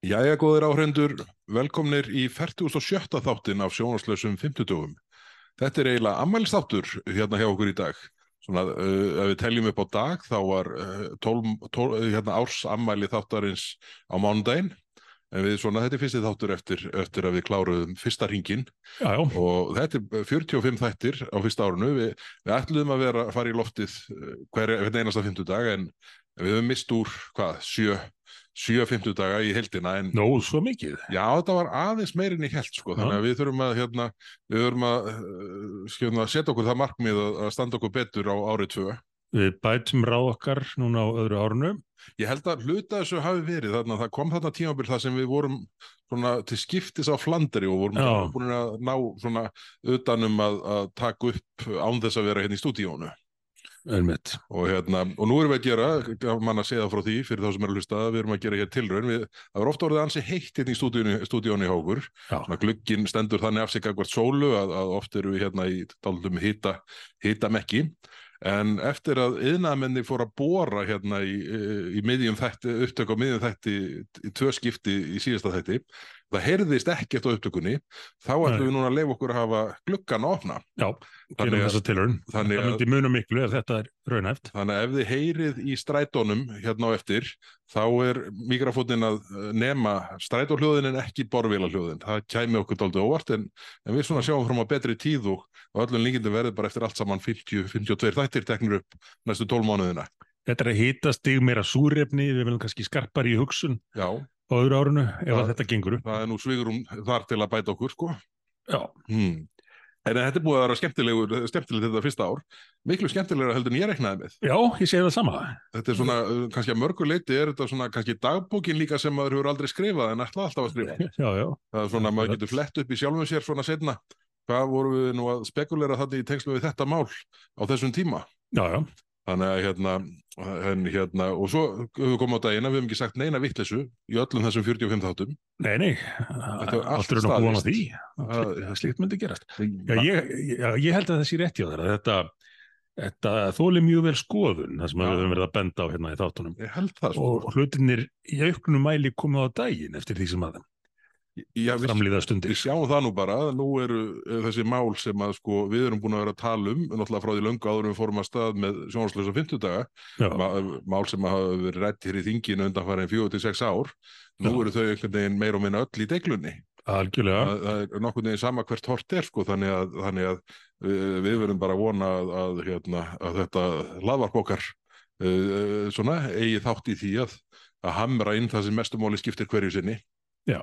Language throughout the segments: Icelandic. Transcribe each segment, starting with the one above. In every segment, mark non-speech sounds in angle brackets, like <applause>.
Jæja, góðir áhrendur, velkomnir í 47. þáttin af sjónaslausum 50. Þetta er eiginlega ammælstáttur hérna hjá okkur í dag. Svona, uh, ef við teljum upp á dag, þá var uh, tól, tól, hérna, árs ammæli þáttarins á mánudaginn. En við svona, þetta er fyrsti þáttur eftir, eftir að við kláruðum fyrsta ringin Já, já, og þetta er 45 þættir á fyrsta árunu. Vi, við ætluðum að vera fara í loftið uh, hver, hver einasta 50 dag en við höfum mist úr, hvað, sjö, sjö 50 daga í heldina en nó, svo mikið. Já, þetta var aðeins meirinn í held sko, þannig að við þurfum að, hérna, við þurfum að uh, skjöfna, setja okkur það markmið að, að standa okkur betur á árið tvö. Við bætum ráð okkar núna á öðru árunu. Ég held að hluta þessu hafi verið, þannig að það kom þarna tímabil þar sem við vorum svona til skiptis á Flanderi og vorum Já. búin að ná svona utanum að, að taka upp án þess að vera hérna í stúdíónu. Einmitt. Og, hérna, og nú erum við að gera, mann að segja það frá því fyrir þá sem eru að hlusta, við erum að gera hér tilraun. Við, það var ofta orðið ansi heitt hérna í stúdíónu, okkur. Já, svona glugginn stendur þannig af sig akkvært sólu að, að oft eru við hérna í daldum hita, hita mekki en eftir að yðnaðmenni fór að bóra hérna í, í miðjum þætti, upptök á miðjum þætti í tvö skipti í síðasta þætti það heyrðist ekkert á upptökunni þá ætlum við núna að leifa okkur að hafa gluggan að opna já, Þannig að- þannig að- miklu er. Þannig að ef þið heyrið í strætónum hérna á eftir, þá er mikrafónin að eh, nema strætóhljóðin en ekki borvélahljóðin. Það kæmi okkur dálítið óvart en, en við svona sjáum fram á betri tíð og, öllum líkindum verður bara eftir allt saman 50-52 þættir teknir upp næstu 12 mánuðina. Þetta er að hita stig meira súrefni, við viljum kannski skarpar í hugsun Já, á öðru árunu ef Það- að þetta gengur upp. það er nú svigurum þar til að bæta okkur, sko. Já, Hmm. En þetta er búið að vera skemmtilegur, skemmtilegt þetta fyrsta ár. Miklu skemmtilegra heldur en ég reknaði með. já, ég segi það sama. Þetta er svona, uh, kannski að mörgu leiti er þetta svona kannski dagbókin líka sem maður hefur aldrei skrifað en ætla alltaf að skrifa. Já, já, Það er svona, maður getur flett upp í sjálfum sér svona setna. Hvað vorum við nú að spekulera þetta í tengslu við þetta mál á þessum tíma? já, já. Þannig að hérna, en, hérna og svo höfum við komið á dagina, við höfum ekki sagt neina vittlesu í öllum þessum 45 þáttum. Nei, nei, er allt eru nú búin á því. Það- Það slíkt myndi gerast. Já, ég, já, ég held að það sé rétt hjá þér að þetta, þetta þóli mjög vel skoðun, það sem við höfum verið að benda á hérna í þáttunum. Það sko. og hlutinir í auknum mæli komið á daginn eftir því sem að Já, við, sjáum það nú bara, nú eru eh, þessi mál sem að sko við erum búin að vera að tala um, náttúrulega frá því löngu áður við fórum að stað með sjónarslösa 50 daga, Ma- mál sem hafa verið rætt hér í þinginu undanfærin 4-6 ár. Nú Já. eru þau einhvern veginn meira og minna öll í deglunni. Algjörlega. það, það er nokkurn veginn sama hvert hort er sko, þannig að, þannig að við, við verðum bara að vona að, að, hérna, að þetta laðvarpokar uh, eigi þátt í því að, að hamra inn það sem mestumáli skiptir hverju sinni. Já.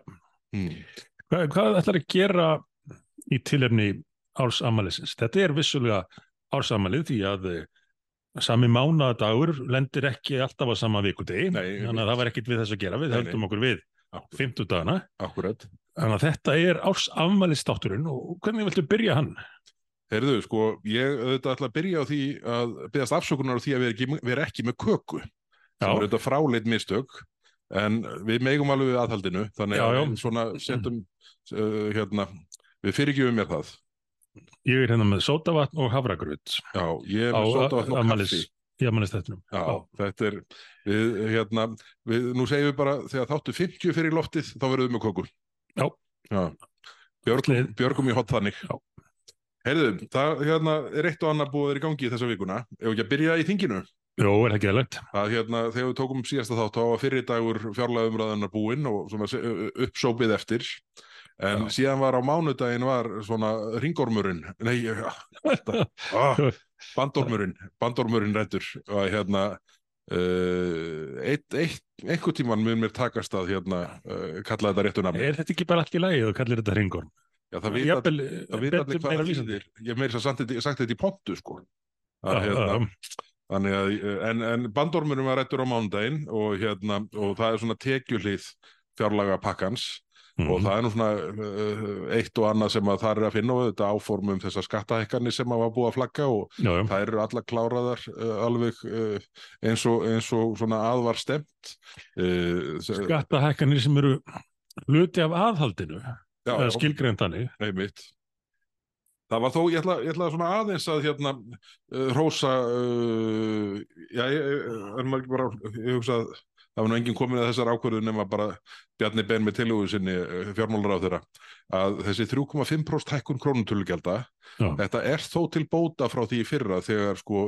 Hmm. Hvað, hvað ætlar að gera í tilefni ársamælisins? Þetta er vissulega ársamælið því að eh, sami mánadagur lendir ekki alltaf á sama vikudegi, þannig að það var ekkit við þess að gera, við Nei, höldum okkur við Akkurat. 50 dagana, Akkurat þannig að þetta er ársamælistátturinn og hvernig viltu byrja hann? Heyrðu, sko, ég auðvitað ætla að byrja á því að byggast afsökunar á því að við erum ekki, erum ekki með köku. Já, sem er þetta fráleit mistök en við megum alveg við aðhaldinu þannig Já, að já. við svona setjum uh, hérna, við fyrirgjöfum mér það. Ég er hérna með sótavatn og havragrut já, ég er með sótavatn og kaffi. í afmælistættinum. já, þetta er við, hérna, við, nú segjum við bara þegar þáttu 50 fyrir loftið þá verðum við með köku. Já. Björgum, Allir- Björgum í hot þannig. Já. Heyrðu, það hérna, er eitt og annað búið að vera í gangi þessa vikuna. Ef ekki að byrja í þinginu Jó, er það ekki eðlegt? að hérna, þegar við tókum síðasta þátt þá var fyrir dagur fjárlega umræðanar búinn og uppsópið eftir en Já. síðan var á mánudaginn var svona ringormurinn nei, <laughs> ah, bandormurinn bandormurinn rættur og hérna uh, eitt, eitt, einhver tíman mun mér takast að hérna uh, kalla þetta réttu nafni Er þetta ekki bara allt í lagi og kallir þetta ringorm? Já, það vita, allir hvað það lýsandi. þýðir ég meira sagt, þetta- sagt þetta í pontu sko að, hérna, að, en, en bandormurum var rættur á mánudaginn og hérna, og það er svona tekjuhlið fjárlaga pakkans Mhm. og það er nú svona uh, eitt og annað sem að það er að finna og þetta áformum þessar skattahekkanir sem að var búið að flagga og já, já. það eru alla kláraðar uh, alveg uh, eins, og, eins og svona aðvar stemt Skattahækkanir sem eru hluti af aðhaldinu, skilgrein þannig. Það var þó, ég ætla, ég ætla svona aðeins að hérna uh, rósa uh, já, ég, ég, er maður ekki bara ég hugsa að það var nú enginn komin að þessar ákvörðu nema bara Bjarni Ben með tilhugðu sinni fjármálar á þeirra að þessi 3,5% hækkun krónutölugjalda Já. þetta er þó til bóta frá því fyrra þegar sko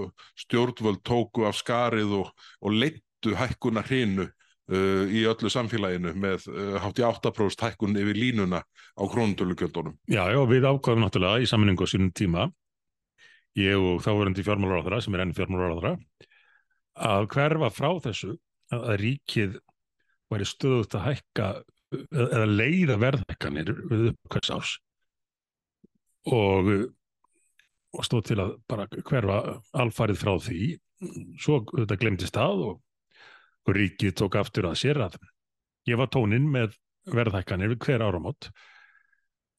stjórnvöld tóku af skarið og, og leittu hækkuna hrinu uh, í öllu samfélaginu með uh, hátt í 8% hækkun yfir línuna á krónutölugjöldunum. Já, já, við ákvaðum náttúrulega í sammenningu á sínum tíma, ég og þáverandi fjármálaráðara sem er enn fjármálaráðara, að hverfa frá þessu að að ríkið væri stöðut að hækka eða leiða verðhækkanir við uppkvæðs árs og, og stóð til að bara hverfa alfarið frá því svo þetta glemdist það og, og ríkið tók aftur að sér að ég var tónin með verðhækkanir hver áramót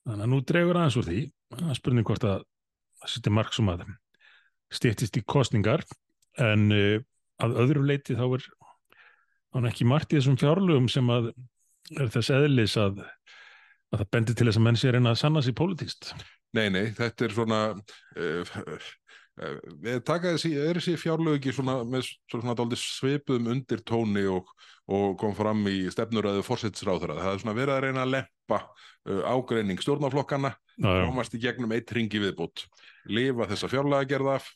þannig að nú dregur aðeins úr því er spurning hvort að það sýtti marg sem að stýttist í kostningar en uh, að öðru leiti þá er hann ekki margt í þessum fjárlögum sem að er þess eðlis að, að það bendir til þess að menn sé að reyna að sanna sér pólitíst. Nei, nei, þetta er svona uh, taka þessi, er þessi fjárlög ekki svona með svona svipuðum undir tóni og, og kom fram í stefnuræðu fórsetsráðara. Það er svona verið að reyna að leppa uh, ágreining stjórnaflokkana komast í gegnum eitt ringi viðbútt lifa þessa fjárlega gerða af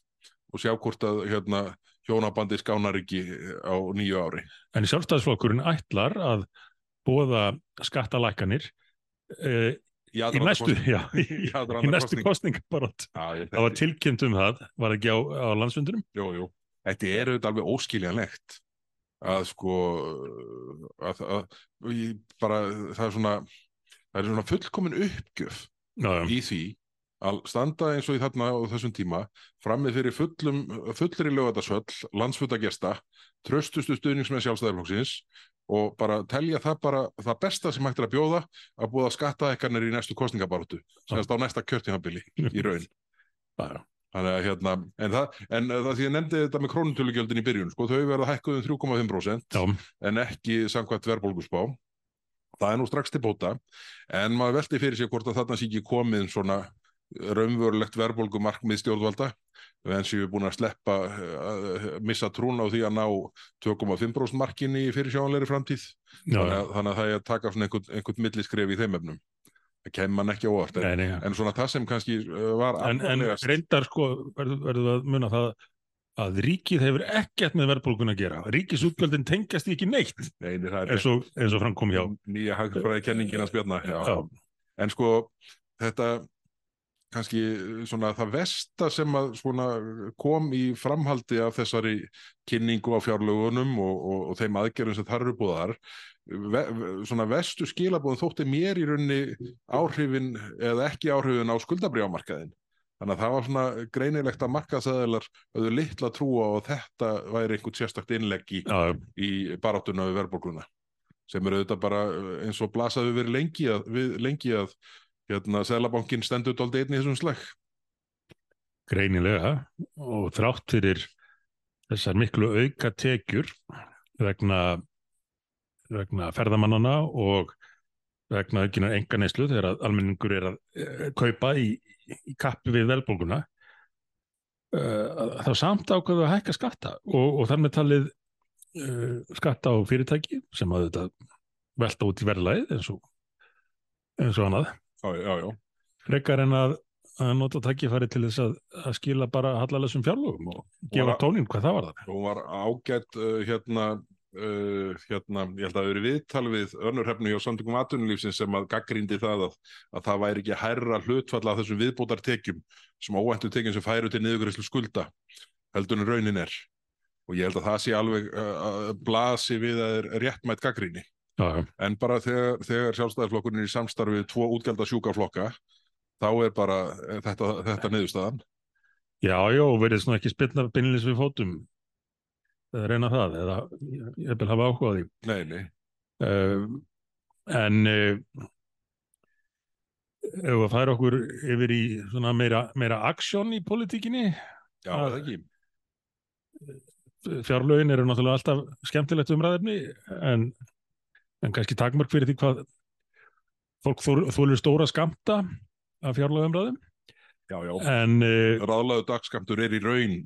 og sjá hvort að hérna, hjónabandi skánar ekki á nýju ári. En sjálfstæðisflokkurinn ætlar að bóða skattalækkanir uh, Í næstu, já, <laughs> í, í næstu kostningabarótt. Það var tilkynnt um það, var ekki á, á landsfundunum? Jú, jú. Þetta er auðvitað alveg óskiljanlegt að sko að, að, ég bara, það er svona það er svona fullkomin uppgjöf Já, já, í því að standa eins og í þarna á þessum tíma frammið fyrir fullum, fullri lögatarsvöll, landsfutagesta tröstustu stuðningsmenn sjálfstæðarflokksins og bara telja það bara það besta sem hægt er að bjóða að búða skattaðekkarnir í næstu kostningabaróttu semast á næsta kjörtímabili í <laughs> raun. Þannig að hérna, en það, en það því ég nefndi þetta með krónutölugjöldin í byrjun, sko, þau verða hækkuð um 3,5% já, en ekki samkvæmt verðbólgusbá. Það er nú strax til bóta, en maður velti fyrir sig hvort að þarna sé ekki komið svona raunverulegt verðbólgumarkmið stjórnvalda, en séu búin að sleppa, að missa trún á því að ná 2,5% markinni í fyrir sjáanleiri framtíð. Þannig að, þannig að það er að taka einhvern, einhvern milliskref í þeim efnum. Það kemur mann ekki á óvart, en, já. en svona það sem kannski uh, var En, en reyndar sko, verður að muna það að ríkið hefur ekkert með verðbólgun að gera. Ríkisútgjöldin tengjast því ekki neitt Nei, eins og, eins og framkom hjá. nýja hagfræði kenningin að spjörna en sko þetta kannski svona það versta sem að svona kom í framhaldi af þessari kynningu á fjárlögunum og, og, og þeim aðgerðum sem þar eru búðar ve, svona vestu skilabóðum þótti mér í raunni áhrifin eða ekki áhrifin á skuldabrjámarkaðin þannig að það var svona greinilegt að markaðsæðilar höfðu litla trú á að þetta væri einhvern sérstakt innlegg í, í baráttuna við verðbólguna sem eru auðvitað bara uh, eins og blasaðu verið lengi að, við, lengi að hérna, Sælabankin stendur dóldi einn í þessum slag. greinilega og þrátt fyrir þessar miklu auka tekjur vegna, vegna ferðamannana og vegna aukinar enga neyslu þegar að almenningur er að e, kaupa í, í kappi við velbólguna uh, þá samt ákveðu að hækka skatta og, og þar með talið uh, skatta á fyrirtæki sem að þetta velta út í verðlæð eins og eins og annað Já, já, já. frekar en að, að nota takkifæri til þess að, að skila bara hallalessum fjárlögum og gefa tónin hvað það var það. Hún var ágætt uh, hérna, uh, hérna, ég held að það verið viðtal við önnurhefnu hjá samtökum atvinnulífsins sem að gaggrindi það að, að það væri ekki hærra hlutfall af þessum viðbótartekjum sem óvæntu tekjum sem færu til niðurgræslu skulda heldur en raunin er. Og ég held að það sé alveg uh, blasi við að er réttmætt gaggrinni. Já, En bara þegar, þegar sjálfstæðarflokkurinn er í samstarfið við tvo útgjalda sjúkaflokka, þá er bara eh, þetta, þetta niðurstaðan. já, já, verið svona ekki spilna beinilins við fótum eða reyna það, eða ég vil hafa áhuga á því. Nei, nei. Uh, en uh, ef að færa okkur yfir í svona meira, meira aksjón í politíkinni, Já, það ekki. fjárlögin eru náttúrulega alltaf skemmtilegt umræðefni en, en kannski takmörk fyrir því hvað fólk þólir stóra skamta af fjárlögumræðum Já, já. en uh, Ráðlaðu dagskamtur er í raun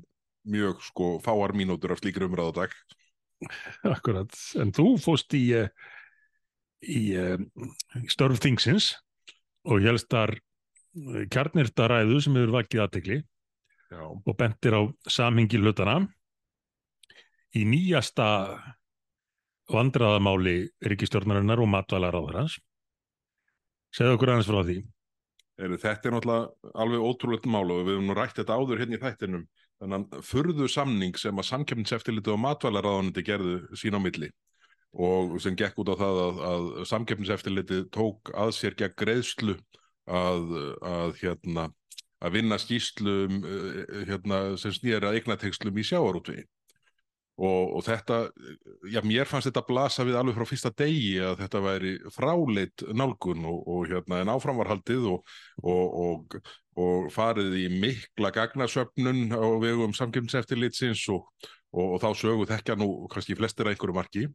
mjög sko fáar mínútur af slíkri umræðu á dag. akkurat. En þú fóst í, eh, í, eh, í störf þingsins og helst þar kjarnirtaræðu sem hefur vakið aðtekli Já, og bentir á samhengi hlutana í nýjasta vandræðamáli ríkistjórnarinnar og matvælaráðarans. Segðu okkur aðeins frá því. Þetta er náttúrulega alveg ótrúlegt mál og við hefum rætt þetta áður hérna í þættinum þannig að furðu samning sem að samkeppniseftiliti og matvælaráðanandi gerðu sín á milli og sem gekk út á það að, að samkeppniseftiliti tók að sér gegn greiðslu að, að, hérna, að vinna skýslu um, eh, hérna, sem snýra eignatekslum í sjáarútvegi og, og þetta, já mér fannst þetta blasa við alveg frá fyrsta degi að þetta væri fráleitt nálgun og, og hérna en áframvarhaldið og, og, farið í mikla gagnasöfnun á vegum samkjöfnseftilitsins og þá sögu þekkja nú kannski flestir að einhverju marki.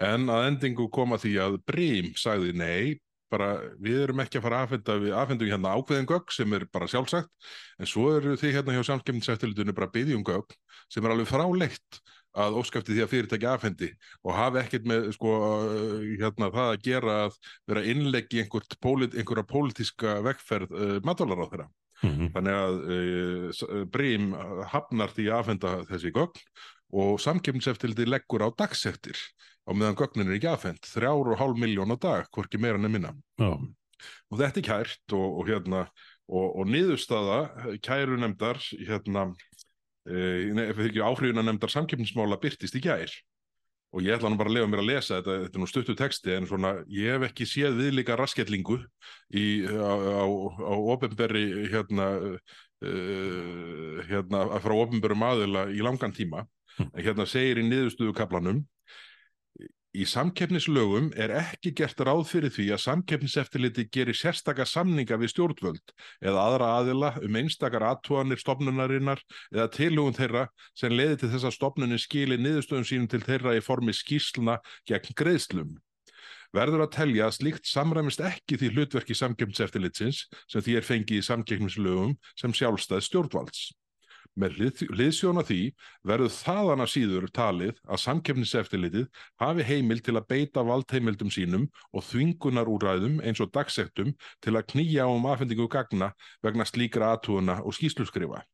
En að endingu koma því að Brím sagði nei bara við erum ekki að fara að afhenda við afhendum hérna ákveðin gögg sem er bara sjálfsagt en svo eru þið hérna hjá samkjöfnseftilitinu bara byggjum gögg sem er alveg fráleitt að óskæfti því að fyrirtækja afhendi og hafi ekkert með sko, hérna, það að gera að vera innleggi einhverja pólitíska vekkferð uh, matvalar á þeirra. Mm -hmm. Þannig að uh, Brím hafnar því að afhenda þessi gögn og samkjöfnseftildi leggur á dagsektir á meðan gögnin er ekki afhend, þrjár og hálf miljón á dag, hvorki meira nefnina. Oh. Og þetta er kært og, og, hérna, og, og niðurstaða kæru nefndar hérna áhrifuna nefndar samkeppnismála byrtist í gær og ég ætla nú bara að lefa mér að lesa þetta, þetta er nú stuttu texti en svona ég hef ekki séð viðlika rasketlingu í, á, á, á ofenberi hérna, uh, hérna frá ofenberum aðila í langan tíma hm. hérna segir í niðurstuðu kaplanum Í samkeppnislögum er ekki gert ráð fyrir því að samkeppniseftiliti gerir sérstakar samninga við stjórnvöld eða aðra aðila um einstakar aðtúanir stopnunarinnar eða tilhugun þeirra sem leiði til þess að stopnunin skili niðurstöðum sínum til þeirra í formi skísluna gegn greiðslum. Verður að telja að slíkt samræmist ekki því hlutverki samkeppniseftilitsins sem því er fengið í samkeppnislögum sem sjálfstæð stjórnvalds. Með hliðsjóna því verður þaðan að síður talið að samkefniseftilitið hafi heimil til að beita valdheimildum sínum og þvingunar úræðum eins og dagsektum til að knýja um afhendingu gagna vegna slíkra aðtúuna og skýsluskrifa.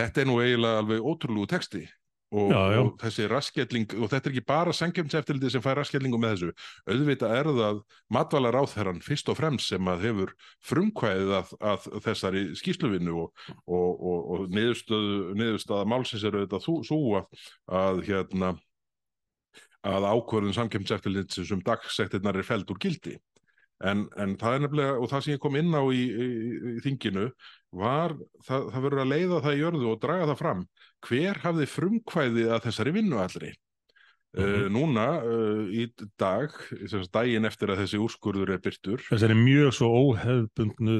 Þetta er nú eiginlega alveg ótrúlegu texti Og, já, já. og þessi raskjalling og þetta er ekki bara sangjumseftildi sem fær raskjallingu með þessu auðvitað er það matvalar áþherran fyrst og fremst sem að hefur frumkvæðið að, að þessari skýsluvinnu og, og, og niðurstaða málsins er auðvitað svo að, að hérna að ákvörðun samkjömseftildi sem dagsektirnar er feld úr gildi En, en það er nefnilega, og það sem ég kom inn á í, í, í þinginu, var, það, það verður að leiða það í jörðu og draga það fram. Hver hafði frumkvæði að þessari vinnu allri? Mm -hmm. uh, núna, uh, í dag, daginn eftir að þessi úrskurður er byrtur. Þessari mjög svo óhefbundnu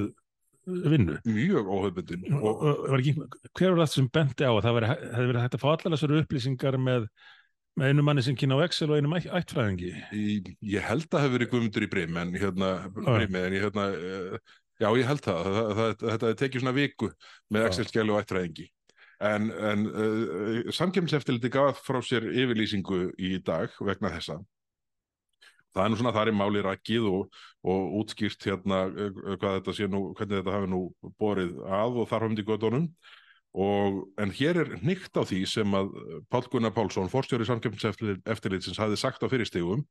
vinnu. Mjög óhefbundin. Og, og, og, hver var það sem bendi á að það hefði verið hægt að fá allar þessari upplýsingar með með einu manni sem kynna á Excel og einu ættfræðingi. Ég, ég held að það hefur verið guðmundur í Brim en hérna, Brim, en ég, hérna uh, já ég held það, það, það, það þetta tekið svona viku með Excel-skjælu og ættfræðingi. En, en uh, samkjömseftiliti gaf frá sér yfirlýsingu í dag vegna þessa. Það er nú svona þar í máli rækið og, og útskýrt hérna uh, hvað þetta sé nú, hvernig þetta hafi nú borið að og þar hafum við gödunum Og, en hér er nýtt á því sem að Pál Gunnar Pálsson, forstjóri samkemminseftilitsins, hafi sagt á fyrirstegum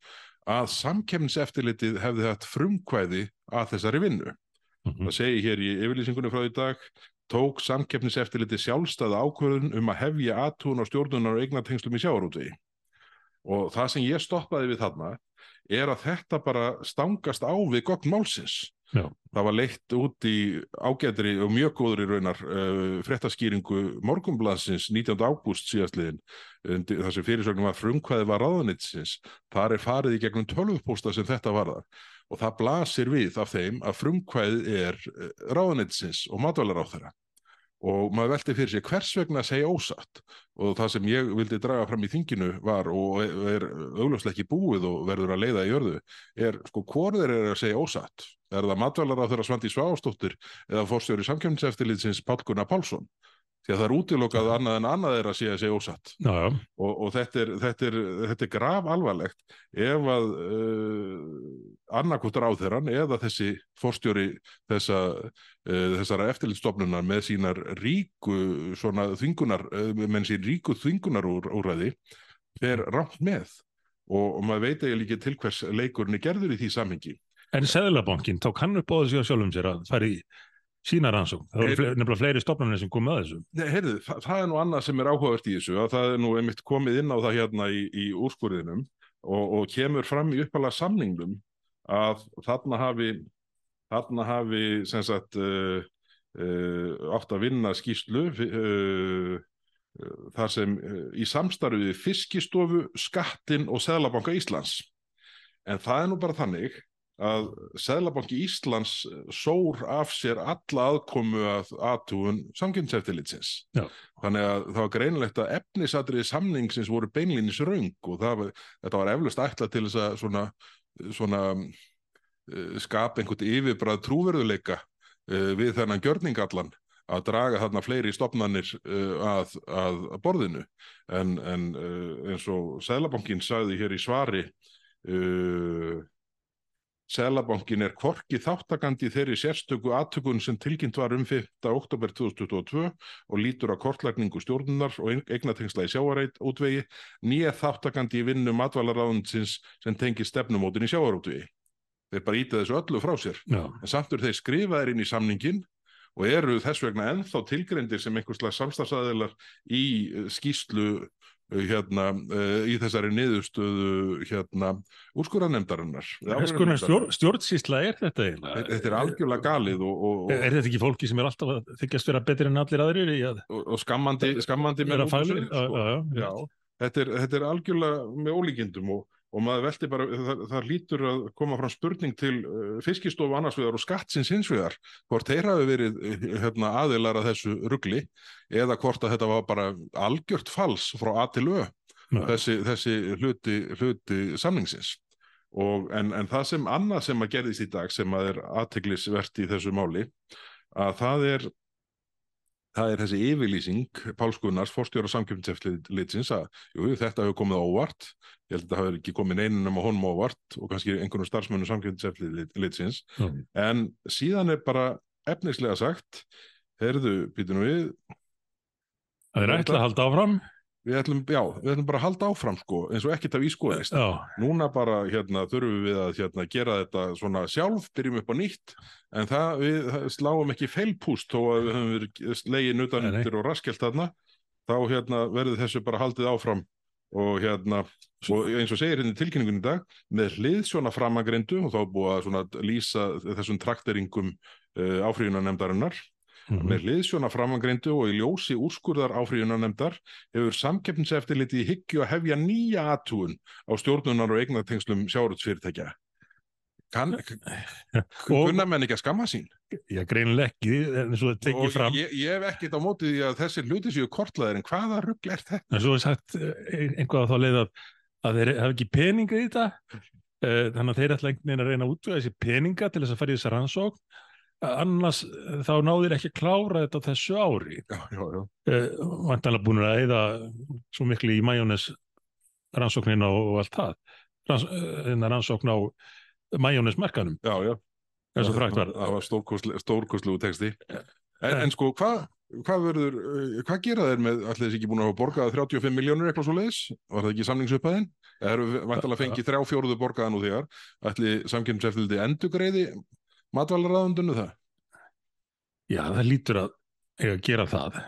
að samkemminseftilitið hefði hægt frumkvæði að þessari vinnu. Mm -hmm. Það segi hér í yfirlýsingunni frá í dag, tók samkemminseftilitið sjálfstæða ákvörðun um að hefja aðtún á stjórnunar og eignatengslum í sjáarútvegi. Og það sem ég stoppaði við þarna er að þetta bara stangast á við gott málsins. Já. Það var leitt út í ágæðri og mjög góður í raunar uh, fréttaskýringu morgumblansins 19. ágúst síðastliðin þar sem fyrirsögnum var frumkvæði var ráðanitsins. Þar er farið í gegnum tölvupósta sem þetta varðar og það blasir við af þeim að frumkvæði er uh, ráðanitsins og matvælar á þeirra og maður veldi fyrir sig hvers vegna að segja ósatt og það sem ég vildi draga fram í þinginu var og er augljóslega ekki búið og verður að leiða í jörðu er sko hvorður er að segja ósatt er það matvælar á þeirra Svandi Svástóttir eða fórstjóri samkjöfniseftilitsins Pál Gunnar Pálsson? Því að það er útilokað annað en annað er að sé að segja ósatt. Já, já, og, og þetta, er, þetta, er, þetta er graf alvarlegt ef að uh, annarkvort ráðherran eða þessi forstjóri þessa, uh, þessara eftirlitstofnunar með sínar ríku svona þvingunar, uh, með sín ríku þvingunar úr, úrræði fer rámt með. Og, og maður veit eiginlega ekki til hvers leikurinn er gerður í því samhengi en Seðlabankin tók hann upp á sjálfum sér að fara í sína rannsókn, það voru nefnilega fleiri stofnarnir sem komið að þessu. Nei, heyrðu, það, það er nú annað sem er áhugavert í þessu að það er nú einmitt komið inn á það hérna í, í úrskurðinum og, og kemur fram í uppalega samningnum að þarna hafi þarna hafi sem sagt uh, uh, átt að vinna skýslu uh, uh, þar sem í samstarfi við Fiskistofu, Skattin og Seðlabanka Íslands. En það er nú bara þannig að Seðlabanki Íslands sór af sér alla aðkomu að aðtúun samkynnseftilitsins. Þannig að það var greinilegt að efnisatriði samningsins voru beinlínis raung og það, var- þetta var eflust ætlað til þess að svona, svona uh, skapa einhvern yfirbræð trúverðuleika uh, við þennan gjörningallan að draga þarna fleiri stopnarnir uh, að, að borðinu en, en eins og Seðlabankin sagði hér í svari Seðlabankin er hvorki þáttakandi þeirri sérstöku aðtökun sem tilkynnt var um 5. oktober 2022 og lítur að kortlagningu stjórnunar og eignatengsla í sjáareit útvegi nýja þáttakandi í vinnu matvælaráðundsins sem tengir stefnumótin í sjáarútvegi. Þeir bara ítið þessu öllu frá sér. já, En samt eru þeir skrifaðir inn í samningin og eru þess vegna ennþá tilgreindir sem einhverslega samstagsæðilar í eh, skýslu hérna uh, í þessari niðurstöðu hérna úrskurðanemdarinnar. Hvers konar stjórn, stjórnsýsla er þetta eiginlega? Þetta er algjörlega galið og, og, og, Er þetta ekki fólki sem er alltaf að þykjast vera betri en allir aðrir að og, og skammandi, skammandi vera út úr faglir? sér, sko. Þetta er, þetta er algjörlega með ólíkindum og, og maður velti bara, það, það lítur að koma fram spurning til uh, fiskistofu annars vegar og skattsins hins vegar, hvort þeir hafi verið uh, hérna, aðilar að þessu ruggli eða hvort að þetta var bara algjört fals frá A til Ö, þessi, þessi hluti, hluti samningsins. Og, en, en það sem annað sem að gerðist í dag sem að er aðteglisvert í þessu máli, að það er það er þessi yfirlýsing Páls Gunnars, fórstjóra samkjöfnseftlitsins að jú, þetta hefur komið á óvart. Ég held að það hefur ekki komið neinunum á honum á óvart og kannski einhvern starfsmönu samkjöfnseftlitsins Já. en síðan er bara efnislega sagt heyrðu, býtum við. Það er ætla að halda áfram við ætlum, já, við ætlum bara að halda áfram sko, eins og ekkert af ískoðist núna bara hérna, þurfum við að hérna, gera þetta svona sjálf, byrjum upp á nýtt en það, við það sláum ekki feilpúst þó að við höfum verið slegin Nei, utanundir og raskelt þarna. Þá hérna, verður þessu bara haldið áfram og hérna og eins og segir hérna í tilkynningunni í dag með hliðsjóna framangrindu og þá búið að svona lýsa þessum trakteringum uh, áfríðunanemdarinnar mhm. með hliðsjóna framangreindu og í ljósi úrskurðar áfríðunanemdar hefur samkeppniseftirliti í hyggju að hefja nýja atúun á stjórnunar og eignatengslum sjárutsfyrirtækja. Kann, Og- kunna menn ekki að skamma sín? Já, greinileg ekki, en svo það tekið Og fram ég, ég hef ekkert á móti því að þessi hluti séu kortlaðir en hvaða rugl er þetta? en svo er sagt eh, einhvað á þá leið að, að þeir hafa ekki peninga í þetta eh, þannig að þeir ætla einhvern veginn að reyna að útvega þessi peninga til þess að fara í þessa rannsókn annars eh, þá náður ekki að klára þetta þessu ári uh, vantanlega búin að eða svo miklu í majónes rannsóknin og, allt það Ranns, uh, rannsókn á majónes markanum já, já. eins og frækt var Það var stórkostlu, stórkostlu texti. En, En- en sko, hvað hva verður, hvað gera þeir með, allir þessi ekki búin að hafa borgað 35 miljónur eitthvað svo leiðis? Var það ekki samningsupphæðin? Það eru vantalega fengið þrjá fjóruðu borgaðan úr þegar. Allir samkynnseftildi endugreiði matvælaraðundunum það? já það lítur að eiga að gera það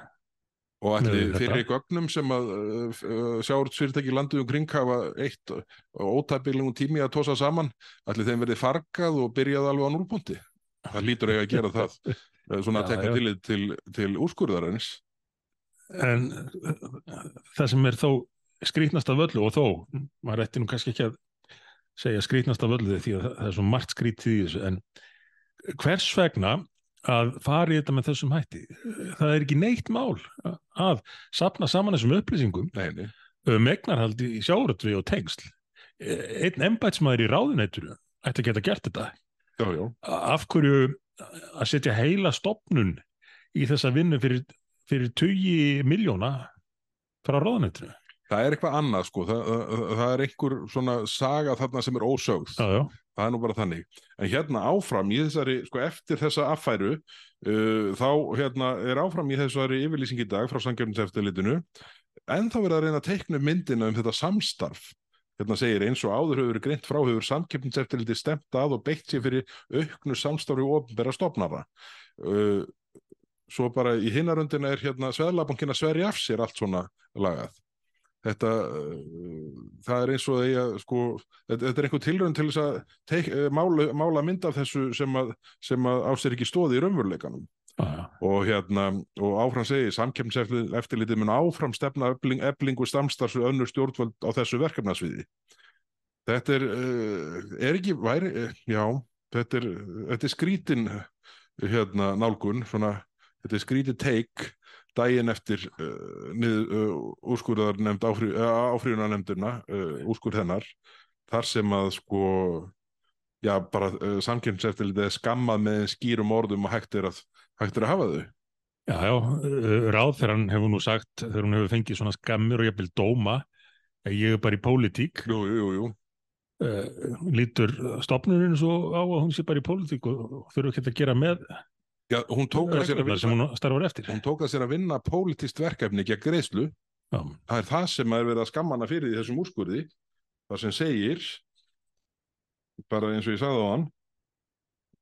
Og allir fyrir gögnum sem að uh, uh, sjáurtsfyrirtæki landið um kring hafa eitt ótæpilegum tími að tósa saman, allir þeim verið fargað og byrjað alveg á núlpunti. Það lítur eiga að gera það, uh, <laughs> svona að já. tillit til, til úrskurðarins. en uh, það sem er þó skrýtnast af öllu og þó maður ætti nú kannski ekki að segja skrýtnast af öllu því að það, er svo margt skrýtið í þessu en hvers vegna að fara í þetta með þessum hætti það er ekki neitt mál að sapna saman þessum upplýsingum nei. um í sjáurötvi og tengsl einn embætsmaður í ráðuneyturu ætti að geta gert þetta Já, já. af hverju að setja heila stopnun í þessa vinnu fyrir fyrir tugi miljóna frá ráðanættinu. Það er eitthvað annað sko, það, það, það er einhver svona saga þarna sem er ósögð, Já, já, það er nú bara þannig. En hérna áfram í þessari, sko eftir þessa affæru, uh, þá hérna er áfram í þessari yfirlýsing í dag frá samgefniseftirlitinu, en þá verið að reyna að teikna myndina um þetta samstarf. Hérna segir eins og áður hefur greint frá hefur samkeppniseftirliti stemt að og beitt sér fyrir auknu samstarfi og ofnbæra stofnara. Uh, svo bara í hinnaröndina er hérna Sveðlabankina sveri af sér allt svona lagað. Þetta, uh, það er eins og því að sko, þetta, er einhver tilrönd til þess að teik, uh, mála, mála mynd af þessu sem að, sem að á sér ekki stóði í raunveruleikanum já. og hérna, og áfram segi samkeppniseftirlitið mun áfram stefna ebling, eblingu samstarfs við önnur stjórnvöld á þessu verkefnasviði. Þetta er, uh, er ekki, væri, já, þetta er, þetta er skrítin hérna nálgun, svona, þetta er skrítin teik daginn eftir uh, nið, uh, úrskurðar nefnd áfrí, uh, úrskurð hennar, þar sem að sko, já, bara uh, samkeppniseftirlitið er skammað með skýrum orðum og hægt er að, hægt er að hafa þau. Já, já, ráðferðan hefur nú sagt þegar hún hefur fengið svona skammir og jafnvel dóma að ég er bara í pólitík. Jú, jú, jú, lítur stopnurinn svo á að hún sé bara í pólitík og þurfu ekki að gera með Já, hún tók að sér að vinna, hún tók að sér að vinna pólitist verkefni gegn greiðslu. Já, Það er það sem er verið að skamma hana fyrir í þessum úrskurði. Það sem segir, bara eins og ég sagði á hann,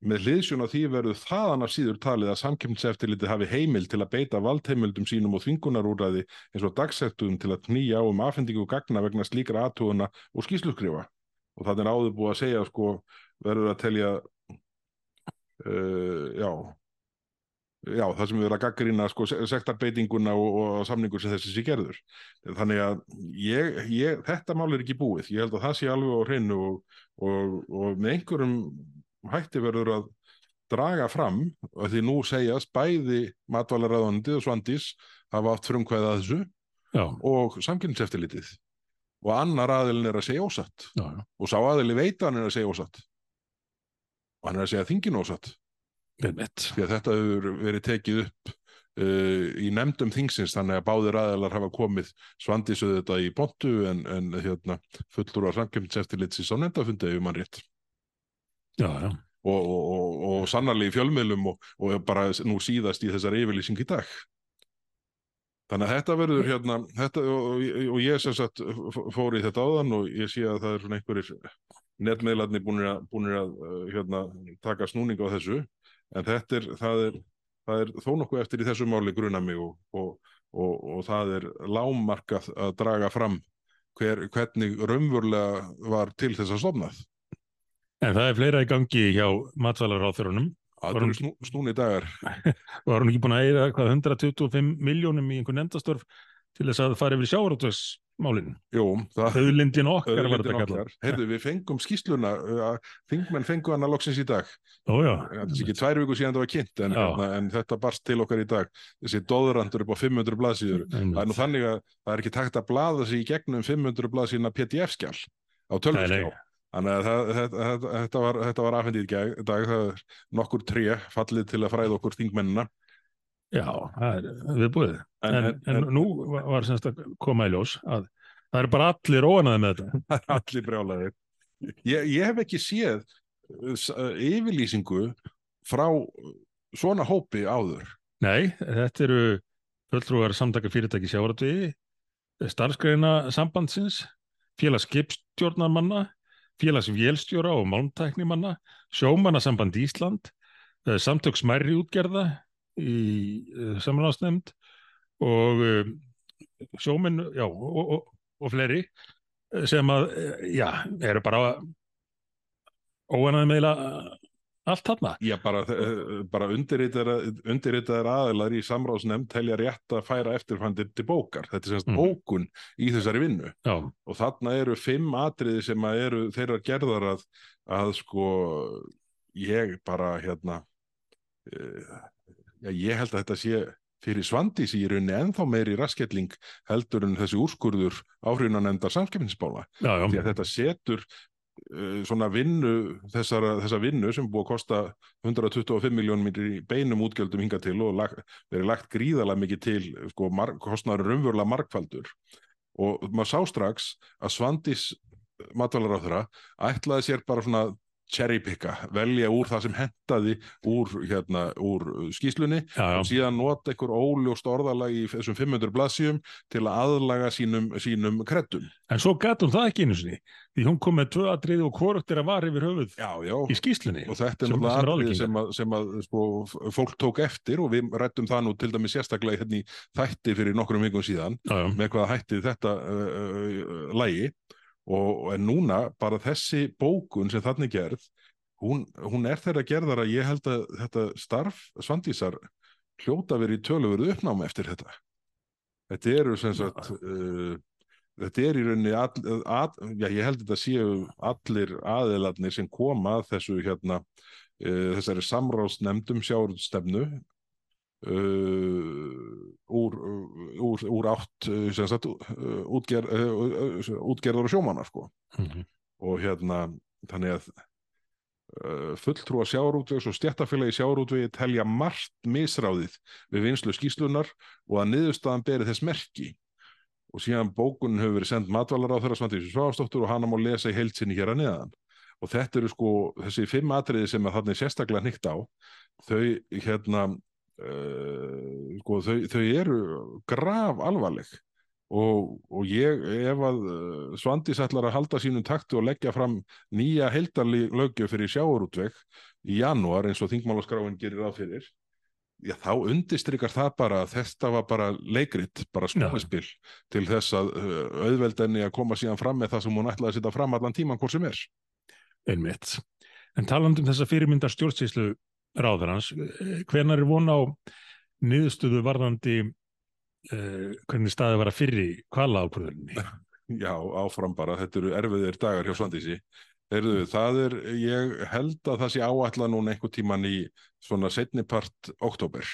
með hliðsjón af því verður þaðan af síður talið að samkemnseftirlitið hafi heimil til að beita valdheimildum sínum og þvingunarúræði eins og dagsettum til að knýja á um afhendingu gagna vegna slíkra aðtúðuna og skýsluskrifa. Og það er áður búið að segja, sko, verður að telja, uh, já, já, það sem við verðum að gaggrýna sko, se- sektarbeitinguna og, og samningur sem þessi sé gerður. Þannig að ég, ég, þetta mál er ekki búið. Ég held að það sé alveg á hreinu og, og, og með einhverjum hætti verður að draga fram að því nú segjast bæði matvælaræðandi og svandís hafa haft frumkvæða þessu já, og samkynnseftilitið og annar aðilin er að segja ósatt já, já. og sá aðili veit að hann er að segja ósatt og hann er að segja þingin ósatt þetta hefur verið tekið upp uh, í nefndum þingsins þannig að báðir aðeinar hafa komið svandísuð þetta í pontu en, en hérna, fullur af samkjömseftirlitsis á nefndafundi ef mann rétt. Já, já, og, og, og, og sannarlega í fjölmiðlum og, og bara nú síðast í þessar yfirlýsing í dag. Þannig að þetta verður hérna þetta, og, og- ég sem sagt fór í þetta áðan og ég sé að það er svona einhverjir netmiðlarnir búinir að, búinir að uh, hérna, taka snúning á þessu en þetta er, það er, það er þó nokkuð eftir í þessu máli gruna mig og, og, og, og það er lámarkað að draga fram hver, hvernig raunverulega var til þess að stofnað. en það er fleira í gangi hjá matvælaráþurunum Það eru snú, snúni dagar. <laughs> var hún ekki búin að eira hvað 125 miljónum í einhvern endastorf til þess að fara yfir sjávarútvegsmálin Jú, það auðlindin okkar var þetta kallað okkar. Heyrðu, við fengum skýsluna, uh, þingmenn fengu hana loksins í dag. Ó, já, Það er ekki tvær viku síðan það var kynnt, en, hérna, en þetta barst til okkar í dag. Þessi dóðurandur upp á 500 blaðsíður. Það er nú þannig að það er ekki takt að blaða sig í gegnum 500 blaðsíðna PDF-skjál á Nei, tölvskjá. nei. Þannig að þetta, var, var afhendið í dag, það er nokkur tré fallið til að fræða okkur þingmennina. Já, það er viðbúið. En, en, en, nú var- semst að koma í ljós að það eru bara allir óanaði með þetta. það er allir brjálæðir. Ég, ég hef ekki séð uh, uh, yfirlýsingu frá uh, svona hópi áður. Nei, þetta eru fulltrúar samtaka fyrirtæki sjávartvegi, starfskreina sambandsins, félags skipstjórnarmanna, félags vélstjóra og málmtæknimanna, sjómannasamband Ísland, eh, samtök smærri útgerða í samráðsnefnd og eh, sjóminn, já, og, og, og fleiri eh, sem að, eh, já, eru bara óanaði meila allt þarna. Já, bara, bara undirritaðar, aðilar í samráðsnefnd telja rétt að færa eftirfandir til bókar. Þetta er semst Mm. bókun í þessari vinnu. Já, Og þarna eru fimm atriði sem að eru þeirra gerðar að, að sko, ég bara, hérna, uh, já, ég held að þetta sé fyrir svandís í rauninni ennþá meiri rasketling heldur en þessi úrskurður áhrifunanemndar samskipninsbála. já, Því að þetta setur uh, svona vinnu þessara, þessa vinnu sem búið að kosta 125 miljónum í beinum útgjöldum hinga til og lag, verið lagt gríðalega mikið til sko, kostnaður umvörlega markfaldur og maður sá strax að Svandís þeirra ætlaði sér bara svona cherrypicka, velja úr það sem hentaði úr, hérna, úr skýslunni já, já. og síðan nota einhver óljóst orðalag í þessum 500 blaðsíum til að aðlaga sínum, sínum kreddum. En svo hún það ekki einu sinni, því hún kom með tvö atrið og er að var yfir höfuð já, í skýslunni. Og þetta er náttúrulega atrið sem, að, sem að sko, fólk tók eftir og við rættum það nú til dæmi sérstaklega hérna í þætti fyrir nokkrum vikum síðan með hvaða hætti þetta uh, uh, lægi og en núna bara þessi bókun sem þannig gerð hún, hún er þeirra gerðar að ég held að þetta starf Svandísar hljóta verið í töluveru uppnámi eftir þetta. Þetta eru sem sagt uh, þetta er í rauninni all, all, já, ég held að þetta séu allir aðiladnir sem koma þessu hérna uh, þessari samráðsnemdum sjárstefnu úr, úr, úr átt sagt, útger, uh, útgerður og sjómanna sko. mm -hmm. og hérna þannig að uh, fulltrúa sjárútvegs og stjættafélagi sjárútvegi telja margt misráðið við vinslu skýslunar og að niðurstaðan beri þess merki og síðan bókun hefur verið sendt matvalar á þeirra svandísu sváfstóttur og hana má lesa í heilsinni hér að neðan og þetta eru sko þessi fimm atriði sem að er sérstaklega nýtt á þau hérna Uh, sko, þau, þau eru grav alvarleg og, og ég ef að uh, Svandís ætlar að halda sínum taktu og leggja fram nýja heldarli lögjöf fyrir sjáurútveg í janúar eins og þingmálaskráin gerir á fyrir já þá undistrykar það bara að þetta var bara leikrit, bara skóðspil til þess að uh, auðveldenni að koma síðan fram með það sem hún ætlaði að setja fram allan tíman hvort sem er. Einmitt. En talandum þessa fyrirmyndar stjórnsýslu ráðarans, hvenar er von á niðurstöðu varðandi uh, hvernig staði var að fyrri kvala ákvörðunni? Já, áfram bara, þetta eru erfiðir dagar hjá Svandísi. Erðu, það er, ég held að það sé áallan núna einhver tíman í svona setnipart oktober.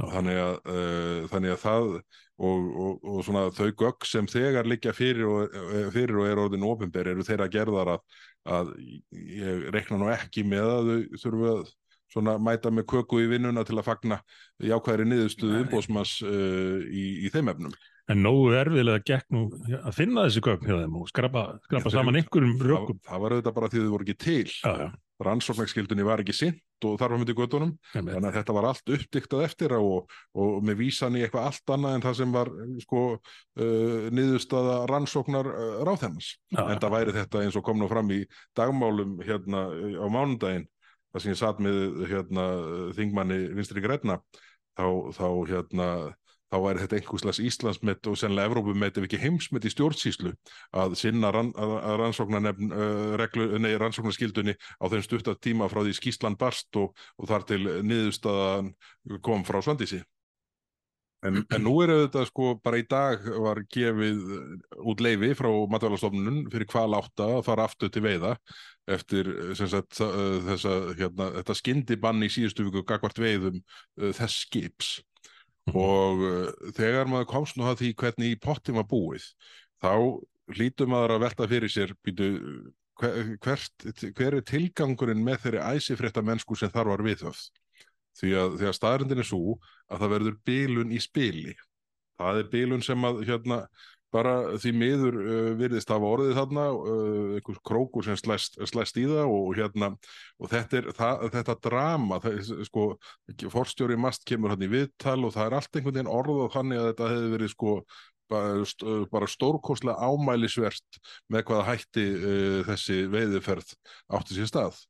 Þannig að, uh, þannig að það og, og, og svona þau gögg sem þegar liggja fyrir og, fyrir og er orðin ofinber eru þeirra gerðar að, að ég rekna nú ekki með að þau þurfu að svona mæta með köku í vinnuna til að fagna jákvæðri niðurstuðu umbósmas uh, í, í þeim efnum. En nógu erfiðlega gekk nú að finna þessi gögn hjá þeim og skrapa, skrapa saman einhverjum rökum. Það, það var auðvitað bara því þau voru ekki til. Já, já. Rannsóknarskildunni var ekki sint og þarf að myndi göttunum. Þannig að þetta var allt uppdiktað eftir og, og með vísan í eitthvað allt annað en það sem var sko uh, niðurstaða rannsóknar uh, ráðhennars. En það væri þetta eins og kom nú fram í dagmálum hérna á mánundaginn það sem ég satt með hérna, þingmanni vinstri græna þá, þá, hérna, þá væri þetta einhverslas Íslandsmet og sennilega Evrópummet ef ekki heimsmet í stjórnsýslu að sinna rann, uh, rannsóknarskildunni á þeim stuttatíma frá því skýslan barst og, og þar til niðurstaðan kom frá Svandísi. En, en nú er þetta sko bara í dag var gefið út leifi frá matvælastofnunum fyrir hvað látta að fara aftur til veiða eftir sagt, þessa, hérna, þetta skindibann í síðustu viku gagvart veiðum uh, þess skips mm. og uh, þegar maður komst nú að því hvernig í pottim var búið þá hlítum maður að velta fyrir sér býtu, hver, hvert, hver er tilgangurinn með þeirri æsifrétta mennsku sem þar var viðhöfð því að, að staðrindin er svo að það verður bílun í spili. Það er bílun sem að hérna bara því miður uh, virðist hafa orðið þarna uh, einhvers krókur sem slæst, slæst í það og hérna og þetta er það, þetta drama það, sko, forstjóri mast kemur hann í viðtal og það er allt einhvern veginn orðað þannig að þetta hefði verið sko bara, bara stórkoslega ámælisvert með hvaða hætti uh, þessi veiðuferð átti sér stað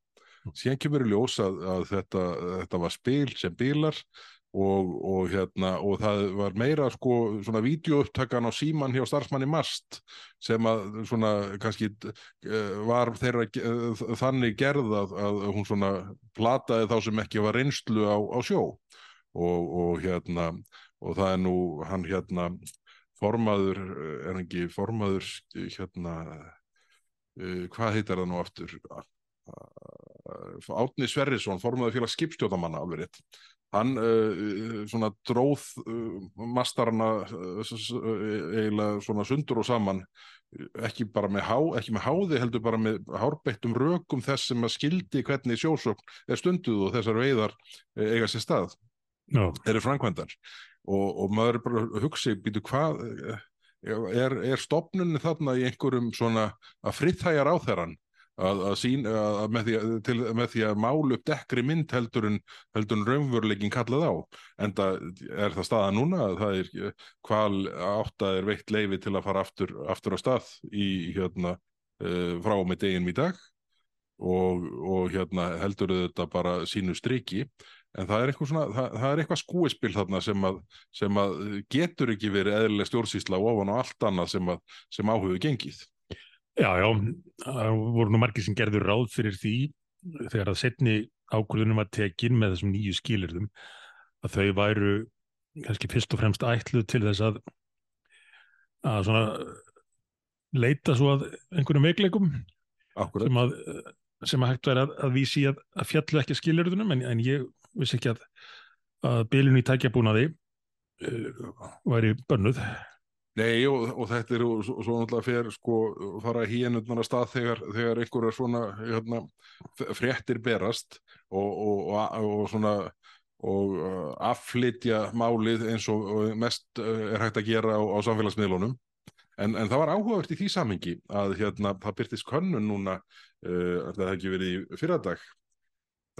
síðan kemur í ljós að, að þetta, þetta var spil sem bílar og, og, hérna, og það var meira sko svona vídeoupptakan á síman hjá starfsmanni Mast sem að svona kannski uh, var þeirra uh, þannig gerð að, að hún svona plataði þá sem ekki var reynslu á, á sjó. Og, og hérna og það er nú hann hérna formaður, er hann ekki formaður hérna uh, hvað heitar það nú aftur Átni Sverrisson, formaður félag skipstjóðamanna alveg rétt. Hann uh, svona dróð uh, mastarana uh, eiginlega svona sundur og saman ekki bara með, há, ekki með háði heldur bara með hárbeittum rökum þess sem að skildi hvernig sjósókn er stunduð og þessar veiðar eiga sér stað. Já, eru framkvæmdar. Og, og maður er bara að hugsa býtu hvað er, er stopnunni þarna í einhverjum svona að friðhæja ráþæran að, að, sín, að með, því, til, með því að málu upp dekkri mynd heldur en, en raunveruleikin kallað á en það er það staða núna að það er hval átta er veitt leifi til að fara aftur, aftur á stað í hérna uh, frá og með deginum í dag. Og, og hérna heldur þetta bara sínu striki. En það er eitthvað, svona, það, það er eitthvað skúispil þarna sem að, sem að getur ekki verið eðlileg stjórnsýsla ofan á allt annað sem, sem áhuga gengið. Já, já, það voru nú margir sem gerður ráð fyrir því þegar að setni ákvörðunum var tekin með þessum nýju skilirðum að þau væru kannski fyrst og fremst ætluð til þess að að svona leita svo að einhverjum veikleikum sem að, sem að hægt væri að, að vísi að, að fjallu ekki skilirðunum en, en ég vissi ekki að, að bilinu í tækjabúnaði uh, væri bönnuð Nei og, og þetta er og svo, svo náttúrulega fer sko fara hínutnar að stað þegar, þegar einhverjar svona hérna, fréttir berast og, og, og, og svona og uh, afflytja málið eins og, og mest uh, er hægt að gera á, á samfélagsmiðlunum. En, en það var áhugavert í því samhengi að hérna, það byrtist könnun núna uh, það hefði ekki verið í fyrradag?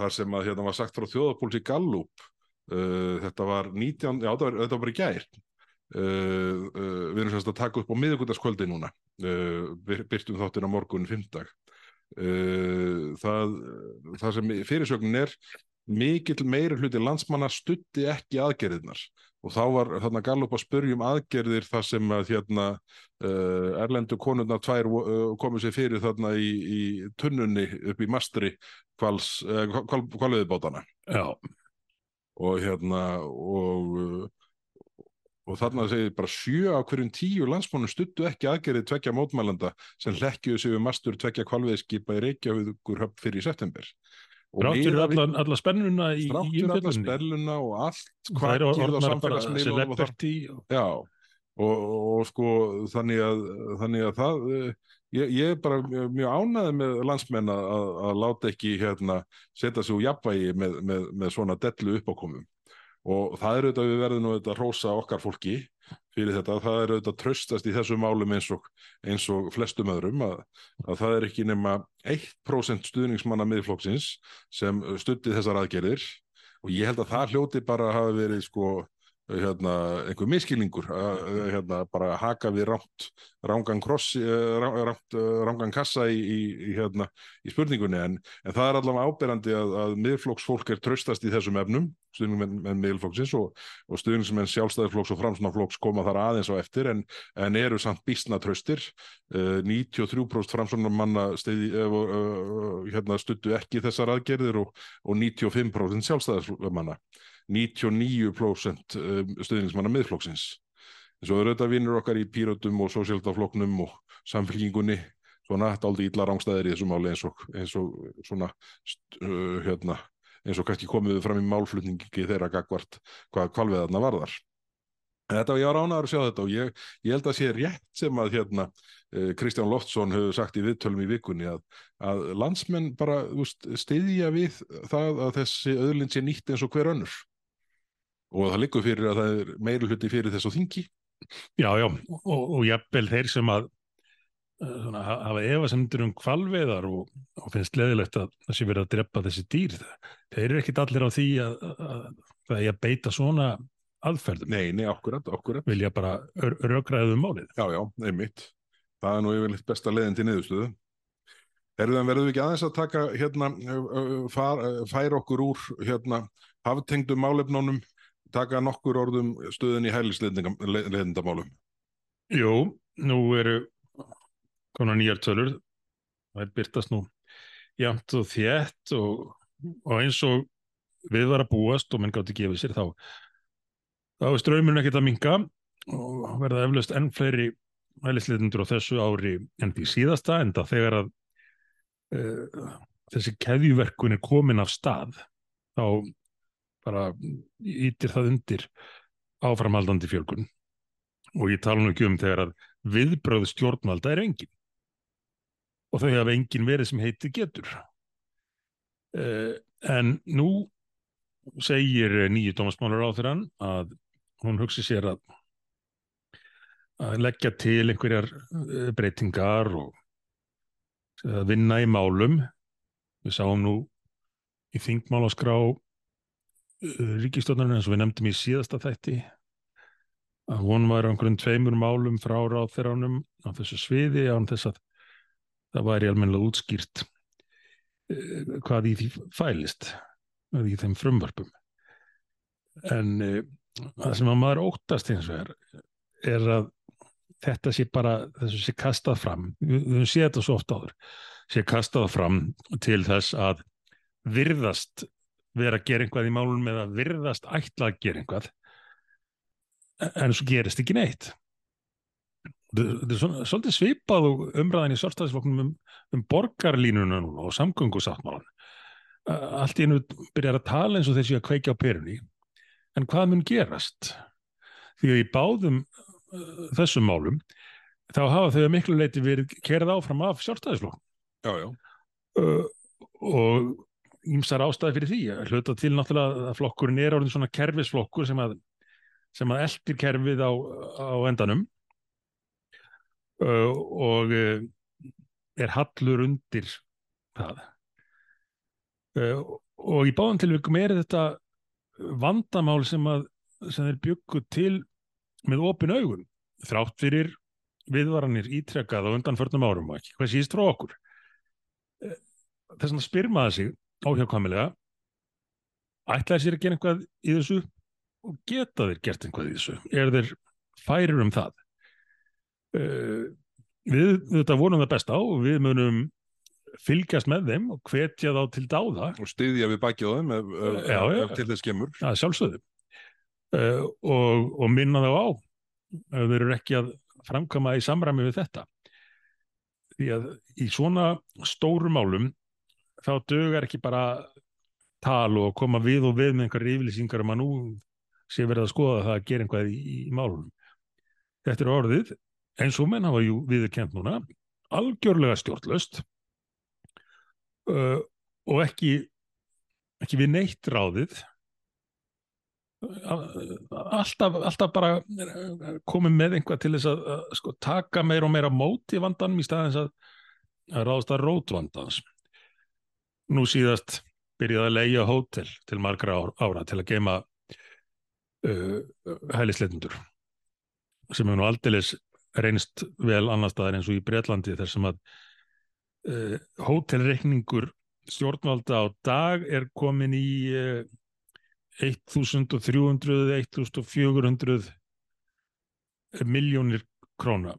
Þar sem að hérna var sagt frá þjóðapóls í Gallup uh, þetta var 19, já þetta var, þetta var bara í gær Uh, uh, við erum semst að taka upp á miðugutaskvöldi núna. Uh, byr- byrtum þáttin á morgun uh, það, það sem fyrirsögnin er mikill meiri hluti landsmanna stutti ekki aðgerðirnar. Og þá var þarna Gallup að spurjum aðgerðir þar sem að hérna erlendu konurnar tvær komu sér fyrir þarna í, í tunnunni upp í mastri kvals, kval, kvalveðibátana já, og hérna og og þarna segir bara sjö af hverjum tíu landsmónum stuttu ekki aðgerið tvekja mótmælanda sem hlekkjuðu sig við mastur tvekja kvalviðskipa í Reykjavíkur höfn fyrir september og Rátt fyrir miðað við- alla, spennuna í, þrátt í fyrir alla umfjöllunni. spelluna og allt Það er á orðnar bara og það celebrity og- Já, og, og, sko þannig að, þannig að það eh, ég, ég er bara mjög, ánæði með landsmenn að, að, láta ekki hérna setja úr jafnvægi með, með, með svona dellu uppákomum og það er auðvitað við verðum að hrósa okkar fólki fyrir þetta, það er auðvitað tröstast í þessum málum eins og, eins og flestum öðrum að, að það er ekki nema 1% stuðningsmanna miðflokksins sem stutti þessar aðgerðir. Og ég held að það hljóti bara að hafa verið sko hérna, einhver miskilningur hérna, bara haka við rámt rángan kross eh, rá- rámt, eh, rángan kassa í, í, hérna, í spurningunni. En, en það er allavega áberandi að, að miðflokksfólk er tröstast í þessum efnum stuðningsmenn miðflokksins og, og stuðningsmenn sjálfstæðiflokks og framsunaflokks koma þar aðeins á eftir en, en eru samt býstna tröstir uh, 93% framsunamanna stiði, uh, uh, hérna, stuttu ekki þessar aðgerðir og, og 95% sjálfstæðismanna 99% um, stuðningsmanna miðflokksins. En svo eru þetta vinnur okkar í Píratum og Sósíaldaflokknum og samfélkingunni svona dálítið illa rángstæðir í þessu máli eins og, eins og svona uh, hérna, eins og kannski komið fram í málflutningi þeirra gagvart hvað kvalveðarna varðar. En þetta var ég var ánæður að sjá þetta og ég, ég held að sé rétt sem að hérna eh, Kristján Loftsson hefur sagt í viðtölum í vikunni að, að landsmenn bara styðja við það að þessi öðlind sé nýtt eins og hver önnur og það liggur fyrir að það er meiri hluti fyrir þessu þingi Já, já, og, og jafnvel þeir sem að uh, svona, ha- hafa efasemdur um kvalveðar og, og finnst leðilegt að það sé verið að drepa þessi dýr. Þeir eru ekkit allir á því að, að, að það er að beita svona aðferðum. Nei, nei, akkurat, akkurat Vilja bara rökraðum málið. Já, já, einmitt Það er nú yfirleitt besta leiðin til niðurstöðu Herðan verðum við ekki aðeins að taka hérna, færa okkur úr hérna, haftengdum málefnunum taka nokkur orðum stöðun í hælisleitindamálum Jú, nú eru konar nýjar tölur. Það er byrtast nú jæmt og þétt og, og eins og við var að búast og menn gátti gefið sér þá þá er ströymurinn ekkert að minka og verða eflaust enn fleiri hælisleitundur á þessu ári en því síðasta en það þegar að uh, þessi keðjuverkun er komin af stað þá bara ítir það undir áframhaldandi fjölgun. Og ég tala nú ekki um þegar að viðbröð stjórnvalda er engin. Og þau hafa engin verið sem heiti getur. Uh, en nú segir nýju dómasmálur á þeirra að hún hugsi sér að að leggja til einhverjar breytingar og að vinna í málum. Við sáum nú í þingmálaskrá ríkistofnarinn eins og við nefndum í síðasta þætti að hún var einhverjum tveimur málum frá ráðferðanum á þessu sviði án þess að það væri almennilega útskýrt hvað í því fælist í þeim frumvarpum en það sem að maður óttast eins og er er að þetta sé bara þessu sé kastað fram. Við höfum séð þetta svo oft áður sé kastað fram til þess að virðast vera að gera einhvað í málunum eða virðast ætla að gera einhvað en svo gerist ekki neitt. Þetta er svona, svolítið svipað og umræðan í sörstæðisflokknum um, um borgarlínuna núna og samgöngusáttmálan allt í einu byrjar að tala eins og þessi að kveikja á perunni en hvað mun gerast? Því að í báðum uh, þessum málum þá hafa þau miklu leiti verið kerað áfram af já. uh, og ímsar ástæði fyrir því. Að hluta til náttúrulega að flokkurinn er orðin svona kerfisflokkur sem að, sem að eldir kerfið á, á endanum. Uh, og uh, er hallur undir það. Uh, og í báðum tilvíkum er þetta vandamál sem að sem þeir byggu til með opin augun þrátt fyrir viðvaranir ítrekkað á undanförnum árum og ekki, hvað síðist frá okkur? Þess að spyrmaða sig áhjákvæmilega ætlaði sér að gera einhvað í þessu og geta þeir gert einhvað í þessu er þeir færir um það. Uh, við þetta vonum það best á og við munum fylgjast með þeim og hvetja þá til dáða. Og styðja við bakið á þeim ef, ef, Já, já. ef til þess kemur. Að sjálfsögðu. Uh, og, og minna þá á ef þeir eru ekki að framkama í samræmi við þetta. Því að í svona stórum málum þá dögar ekki bara tal og koma við og við með einhverja yfirlýsingar um að nú sé verið að skoða það að gera einhvað í, í málunum. Þetta er orðið eins og menn hafa jú viðurkent núna algjörlega stjórnlaust uh, og ekki ekki við neitt ráðið. Alltaf, alltaf bara komið með einhvað til þess að, að sko, taka meira og meira móti vandanum í staðins að, að ráðast að rótvandans nú síðast byrjaði að leia hótel til margra ára til að geima uh, hælisleitundur sem hefur nú aldeilis reynst vel annar staðar eins og í Breitlandi þar sem að uh, hótelreikningur stjórnvalda á dag er komin í uh, 1300 1400 miljónir króna.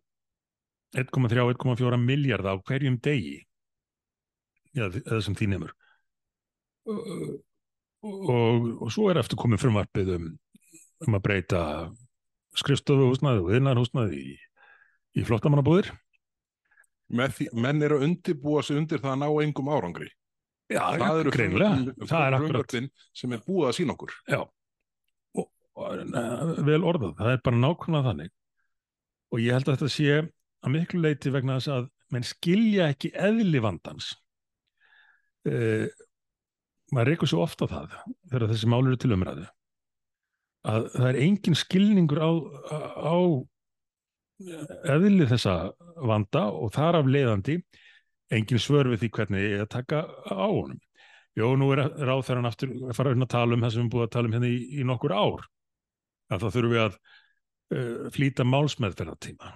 1,3-1,4 miljard á hverjum degi já, þessum því nefnur og, og, og svo er eftir komið frumvarpið um, um að breyta skrifstofuhúsnaði og innarhúsnaði í, í flottamannabúðir menn eru að undibúa sig undir það að ná engum árangri. Já, það eru greinlega, það er akkurat frumvörpin sem er búið að sína okkur. Já, og, og, uh, vel orðað, það er bara nákvæmlega þannig. Og ég held að þetta sé að miklu leiti vegna þess að menn skilja ekki eðli vandans uh, maður reykur svo ofta það þegar þessi mál eru til umræðu að það er engin skilningur á, á eðli þessa vanda og þar af leiðandi engin svör við því hvernig ég að taka á honum. Jó, nú er ráðferðan aftur að fara að tala um það sem við erum búið að tala um hérna í, í nokkur ár. Að það þurfum við að uh, flýta málsmeðferðartíma.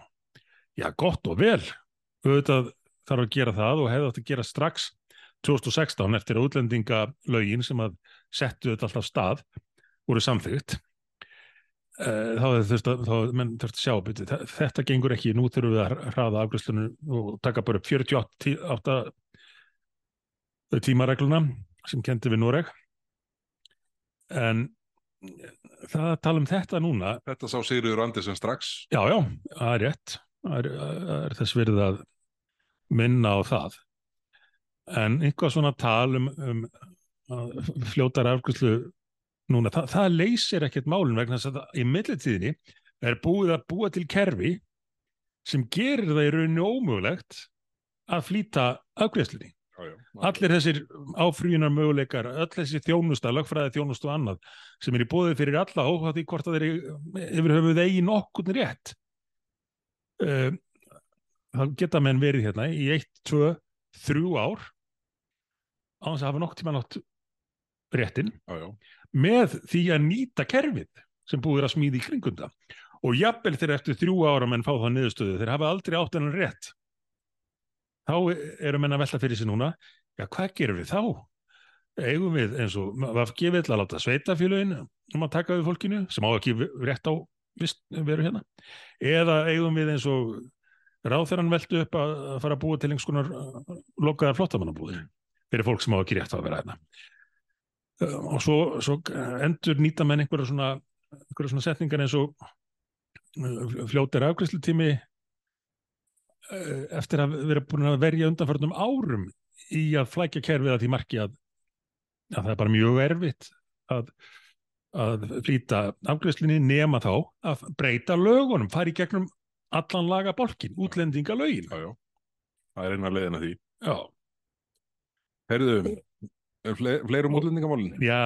Já, gott og vel. Auðvitað þarf að gera það og hefði átt að gera strax 2016 eftir að útlendingalögin sem að settu þetta alltaf stað voru samþygt. Uh, þá þurfti að sjá byrju, þetta gengur ekki, nú þurfum við að hraða afgjörstunum og taka bara upp 48 tímaregluna sem kendi við Noreg. En það að tala um þetta núna Þetta sá Sigriður Andersen strax. Já, já, það er rétt. Það er, er þess verið að minna á það en einhvað svona tal um, um fljótar afgjörslu núna, það, það leysir ekkert málun vegna þess að í millitíðinni er búið að búa til kerfi sem gerir það í rauninni ómögulegt að flýta já. Allir þessir áfrýjunar möguleikar, öll þessi þjónusta, lögfræði þjónustu og annað sem er í bóðið fyrir alla óhátt í hvort að þeir yfir höfuð eigi nokkurn rétt. Uh, þá geta menn verið hérna í eitt, tvö, þrjú ár á þess að hafa nokk tíma nátt réttin Já, já. með því að nýta kerfið sem búið er að smíði í kringunda og jafnvel þegar eftir þrjú ára menn fá það niðurstöðu, þeir hafa aldrei átt hennan rétt þá eru menn að velta fyrir sig núna já, hvað gerum við þá? eigum við eins og VFG vill að láta sveitafélugin um að taka við fólkinu sem á ekki rétt á vist, veru hérna eða eigum við eins og ráþeran veldu upp að fara að búa til einhvers konar uh, lokaðar flottamannabúðir fyrir fólk sem á ekki rétt á að vera hérna Uh, og svo, svo endur nýta menn einhverja svona, einhverja svona setningar eins og uh, fljótir afgræslutími uh, eftir að vera búin að verja undanförnum árum í að flækja kerfið að því marki að, að það er bara mjög erfitt að, að flýta afgræslinni nema þá að breyta lögunum, fara í gegnum allan laga bolkin, útlendinga lögin Já, já. Það er eina leiðin að því. Já, Herðu, er fle fleirum útlendingamálin? Já,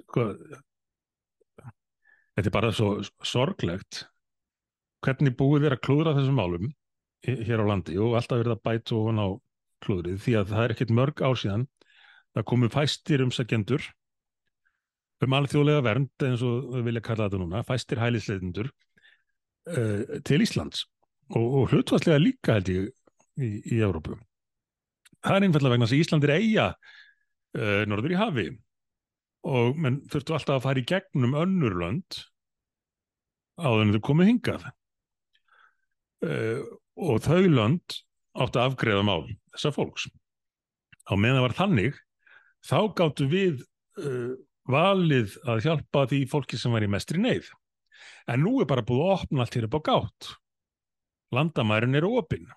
sko, þetta er bara svo sorglegt hvernig búið er að klúðra þessum málum hér á landi og alltaf verið að bæta ofan á klúðrið því að það er ekkert mörg ár síðan það komu fæstir umsækjendur um alþjóðlega vernd eins og við vilja kalla þetta núna, fæstir hælisleitindur uh, til Íslands og, og hlutvarslega líka held ég í, í Evrópu. Það er einfallega vegna þess að Ísland er eiga uh, norður í hafi. Og menn þurftu alltaf að fara í gegnum önnur lönd áður en þau komið hingað. Uh, og þau lönd áttu að afgreða mál þessa fólks. Á meðan það var þannig þá gáttu við uh, valið að hjálpa því fólki sem var í mestri neyð. En nú er bara búið að opna allt hér upp á gátt. Landamærin eru opinn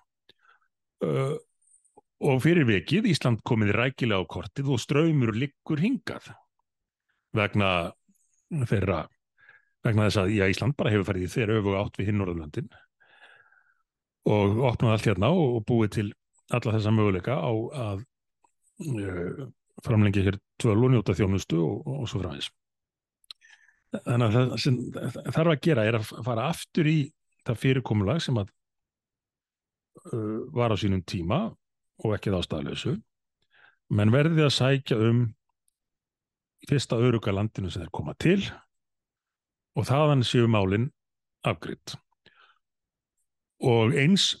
uh, og fyrir vikið Ísland komið rækilega á kortið og ströymur liggur hingað. Vegna þeirra vegna þess að já, Ísland bara hefur farið í þeirra öfu átt við hinn Norðurlöndin. Og opnaði allt hérna og, búið til alla þessa möguleika á að uh, framlengja hér tvöl og njóta þjónustu og, og svo framins þannig að það sem þarf að gera er að fara aftur í það fyrirkomulag sem að uh, var á sínum tíma og ekki þá staðlösu menn verði að sækja um fyrsta öruga landinu sem þeir koma til og þaðan séu málin afgriðt og eins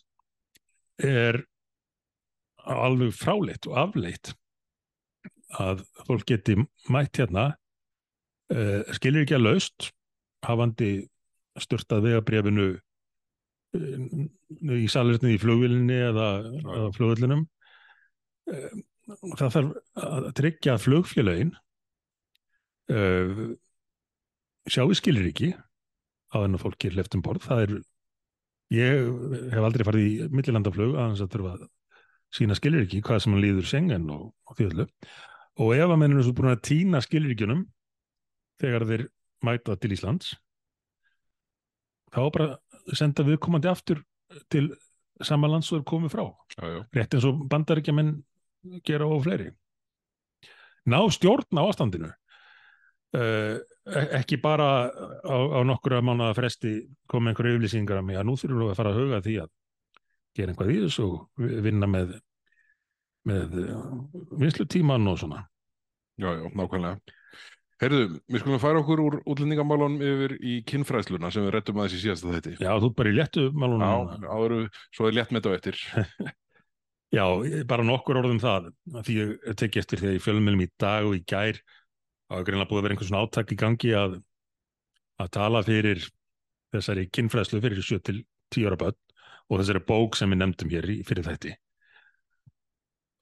er alveg fráleitt og afleitt að fólk geti mætt hérna uh, skilir ekki að laust hafandi störtað vegabrefinu uh, í salirni í flugvilinni eða, eða flugvillinum uh, það þarf að tryggja að flugfélögin uh, sjáu skilir ekki á þennan fólki hleftum borð. Það er ég hef aldrei farið í millilandaflug aðeins að þurfa að sína skilir ekki hvað sem hann líður sengen og, og því öllu. Og ef að menninu svo búin að týna skilirikjunum þegar þeir mæta til Íslands þá bara senda viðkomandi aftur til sama lands og er komið frá Já, já. rétt eins og bandaríkjaman gera og fleiri ná stjórn á ástandinu uh, ekki bara á, á nokkura mánuða fresti koma einhverju yflýsingar að mig að nú þurfum við að fara að huga því að gera einhvað í þessu og vinna með með vinslutíman og svona Já, já, nákvæmlega. Herðu, við skulum færa okkur úr útlendingamálunum yfir í kinnfræðsluna sem við rettum aðeins í síðasta þætti. Já, þú ert bara í léttu málunum Já, áður, svo er létt með þetta eftir. <laughs> Já, bara nokkur orðum það því ég teki eftir því að í fjölumilum í dag og í gær er greinlega búið að vera einhvern svona átak í gangi að að tala fyrir þessari kinnfræðslu fyrir 7 til 10 ára börn og þessari bók sem við nefndum hér fyrir þætti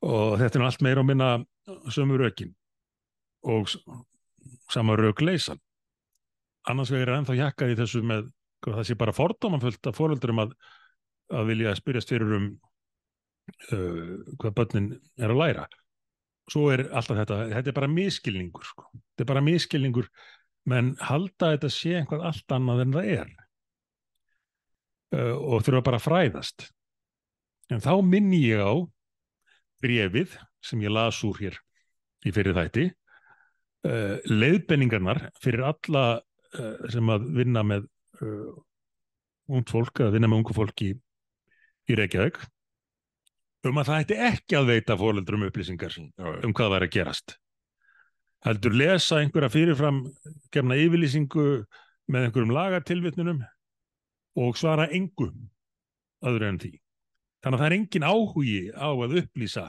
og þetta er allt meira og minna sömu rökin og sama rök leysan annars vegar er ennþá hjakkað í þessu með það sé bara fordómanfullt af fóröldurum að, að vilja spyrjast fyrir um uh, hvað börnin er að læra. Svo er alltaf þetta, þetta er bara miskilningur sko. þetta er bara miskilningur menn halda að þetta sé einhvað allt annað en það er. Uh, og þurfa bara að fræðast. En þá minni ég á brefið sem ég las úr hér í fyrir þætti uh, leiðbenningarnar fyrir alla uh, sem að vinna með uh, ungd fólk, að vinna með ungu fólk í, í Reykjavík um að það ætti ekki að veita fóreldurum upplýsingar Já, já. um hvað væri að gerast heldur lesa einhverja fyrirfram gefna yfirlýsingu með einhverjum lagartilvitnunum og svara engum öðru en því þannig að það er engin áhugi á að upplýsa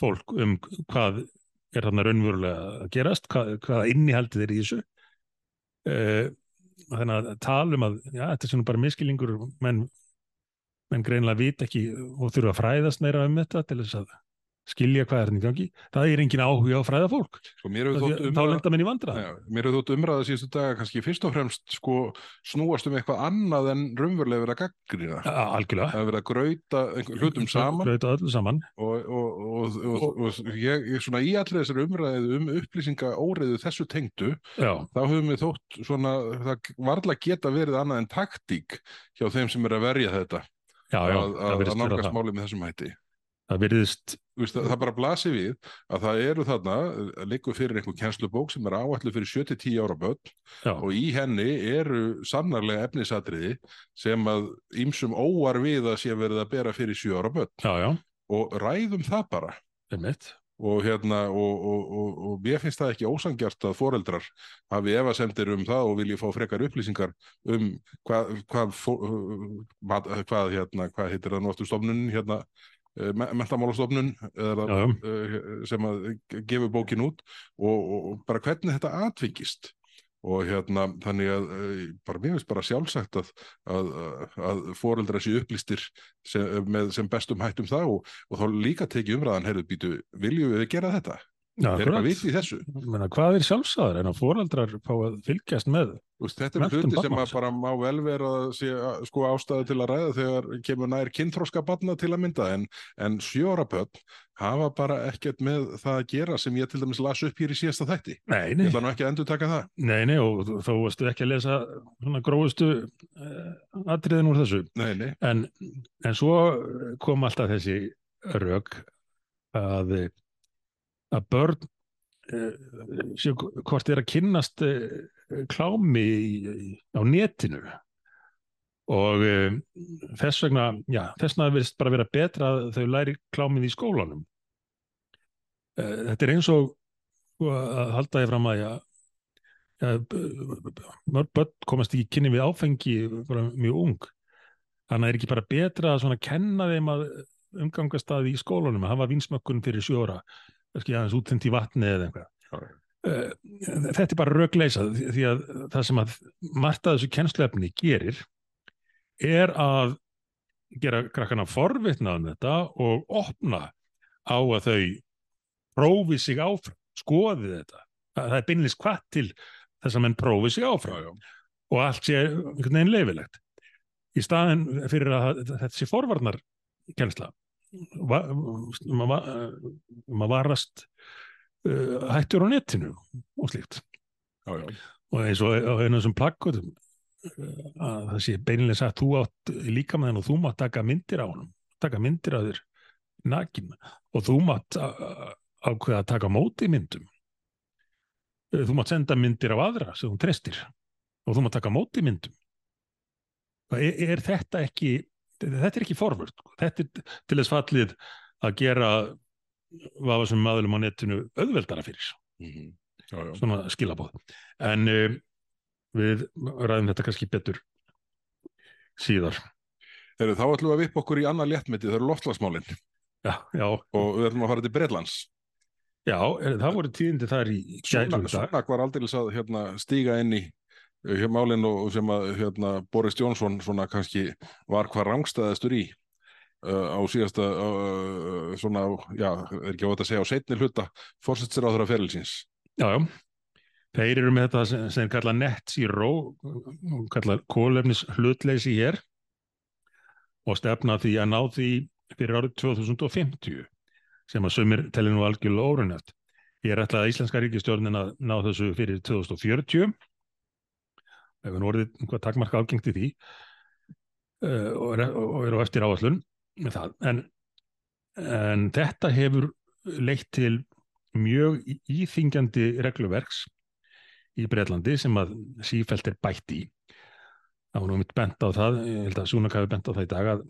fólk um hvað er þarna raunverulega að gerast hvað, hvaða innihaldið er í þessu. Uh, þannig að tala um að já, þetta er svona bara miskilingur menn, menn greinlega vita ekki og þurfa að fræðast meira um þetta til þess að skilja hvað er hann í gangi. Það er engin áhuga á fræða fólk. Sko, að þá umræða, lenda menn í vandra já, mér hefur þótt umræða síðustu daga kannski fyrst og fremst sko, snúast um eitthvað annað en raunverulega verið að gaggrina. algjörlega. Það er verið að einhver- hlutum saman. Grauta öllu saman. Og, og, og, og, og ég, svona í allir þessari umræðu um upplýsinga óreiðu þessu tengdu já, þá höfum við þótt svona, það varla geta verið annað en taktík hjá þeim sem er að verja þetta. Já, já, að, að, að nálgast málið með þessum hætti. Það virðist, það, bara blasir við að það eru þarna, liggur fyrir einhver kennslubók sem er áætlu fyrir 7-10 ára börn já, og í henni eru sannarlega efnisatriði sem að ýmsum óar við að sé verið að bera fyrir 7 ára börn. Já, og ræðum það bara. Og hérna og, og, og, og mér finnst það ekki ósangjart að foreldrar hafi efasemdir um það og vilji fá frekar upplýsingar um hvað hvað, fó- uh, mat- hvað hérna, hvað heitir það nú aftur stofnun hérna mentamálastofnun eða já, já, uh, sem að gefur bókin út og, og, bara hvernig þetta atvingist og hérna þannig að uh, bara mér finnst bara sjálfsagt að, að, að foreldra sér upplýstir sem, með sem bestum hættum það og, og þá líka tekið umræðan heyrðu býtu, viljum við gera þetta? Já, er eitthvað vitt í þessu? Meina, hvað er sjálfsagður en að foreldrar fá að fylgjast með Veist, þetta er hluti sem að bara má vel vera sé, sko ástæðu til að ræða þegar kemur nær kynþróska barna til að mynda en, en sjóra börn hafa bara ekkert með það að gera sem ég til dæmis las upp hér í síðasta þætti. nei, Ég nei, ætla nú ekki að endur taka það. nei, nei og þó varstu ekki að lesa svona grófustu uh, atriðin úr þessu Nei, nei. en, en svo kom alltaf þessi rök að að börn uh, séu hvort er að kynnast uh, klámi í, á netinu. Og uh, þess vegna já, þess vegna virðist bara vera betra að þau læri klámið í skólanum. Þetta er eins og sko, að halda ég fram að já, já, mörg börn komast ekki kynni við áfengi mjög ung. Þannig að er ekki bara betra að kenna þeim að umgangast að í skólanum að hafa vinsmökkun fyrir sjóra kannski aðeins útþynt í vatni eða eitthvað. Já. Eh, þetta er bara rögleisa því að það sem að margt að þessu kennsluefni gerir er að gera krakkana forvitna um þetta og opna á að þau prófi sig áfram, skoði þetta. Það er beinlýst hvað til þess að menn prófi sig áfram og allt sé einhvern veginn leifilegt í staðin fyrir að þetta sé forvarnar kennsla að varast uh, hættur á netinu og slíkt. Já, já. og eins og á einu þessum plakkutum að það sé beinlega sagt þú átt líka með henn og þú mátt taka myndir á honum taka myndir af þér nakin og þú mátt ákveða að taka á móti myndum. Eh, þú mátt senda myndir af aðra sem þú trestir og þú mátt taka á móti myndum. Er, er þetta ekki þetta er ekki forvörd þetta er til þess fallið að gera vafa sem maðurlum á netinu auðveldara fyrir. Mhm. Já, já. svona skilabóð en uh, við ræðum þetta kannski betur síðar. Heru, þá ætlum við að vippa okkur í annað léttmeti, það eru já, og við ætlum að fara til Breitlands. já er, það voru tíðindi þar í svona var aldrei að hérna, stíga inn í málinn og sem að hérna, Boris Johnson svona kannski var hvað rángstæðastur í uh, á síðasta uh, svona, já, er ekki þetta að segja á seinni hluta, fórsetsir á þeirra ferilsins. já, já þeir eru með þetta sem, sem kallað net zero kallað kólefnis hlutleysi hér og stefna því að ná því fyrir árið 2050 sem að sumir telli nú algjörlega órunöft. Ég er ætlað að Íslenska ríkistjórnin að ná þessu fyrir 2040 ef við orðið einhvað takmarka ágengt í því uh, og, er, og eru eftir áallun með það. En, en þetta hefur leitt til mjög íþingjandi regluverks í Breitlandi sem að sífælt er bætt í. Var nú mitt bent á það, ég held að Súnak hafi bent á það í dag að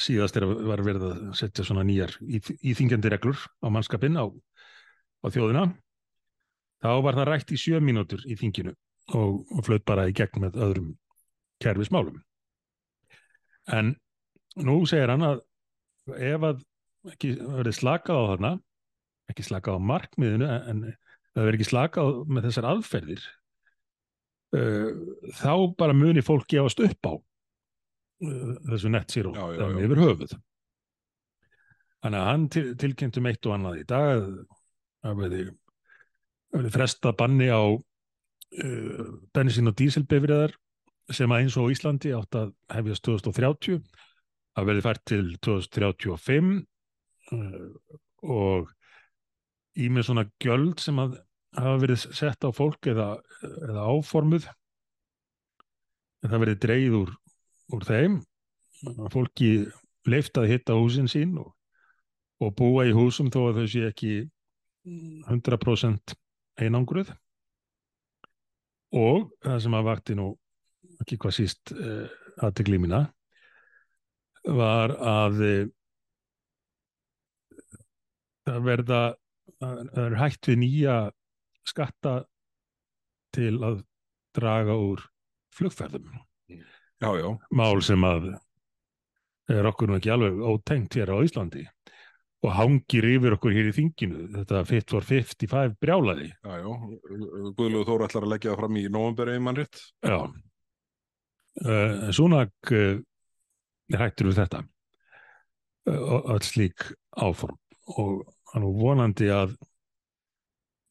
síðast er að var verið að setja svona nýjar íþingjandi reglur á mannskapin á, á þjóðina. Þá var það rætt í sjö mínútur í þinginu og, og flöt bara í gegn með öðrum kerfismálum. En nú segir hann að ef að ekki verið slakað á þarna, ekki slakað á markmiðinu en það verið ekki slakað með þessar aðferðir uh, þá bara muni fólk gefast upp á uh, þessu net zero yfir höfuð þannig að hann til, tilkynntum eitt og annað í dag að verið fresta banni á uh, bensin og dísilbefriðar sem að eins og Íslandi átt að hefjast 2030 að verið fært til 2035 og í með svona gjöld sem að hafa verið sett á fólk eða, eða áformuð en það verið dreyð úr, úr þeim. Fólki leift að hitta húsin sín og, og búa í húsum þó að þau sé ekki 100% einangruð og það sem að vakti nú ekki hvað síst eh, aðtegli mína var að eh, það verða það er hægt við nýja skatta til að draga úr flugferðum já, já. mál sem að er okkur nú ekki alveg ótengt hér á Íslandi og hangir yfir okkur hér í þinginu. Þetta fit for 55 brjálaði Já, já, Guðlúður Þóra ætlar að leggja það fram í novemberi mannritt Já. Uh, Súnak uh, er hættur við þetta. Uh, öll slík áform. Og hann er vonandi að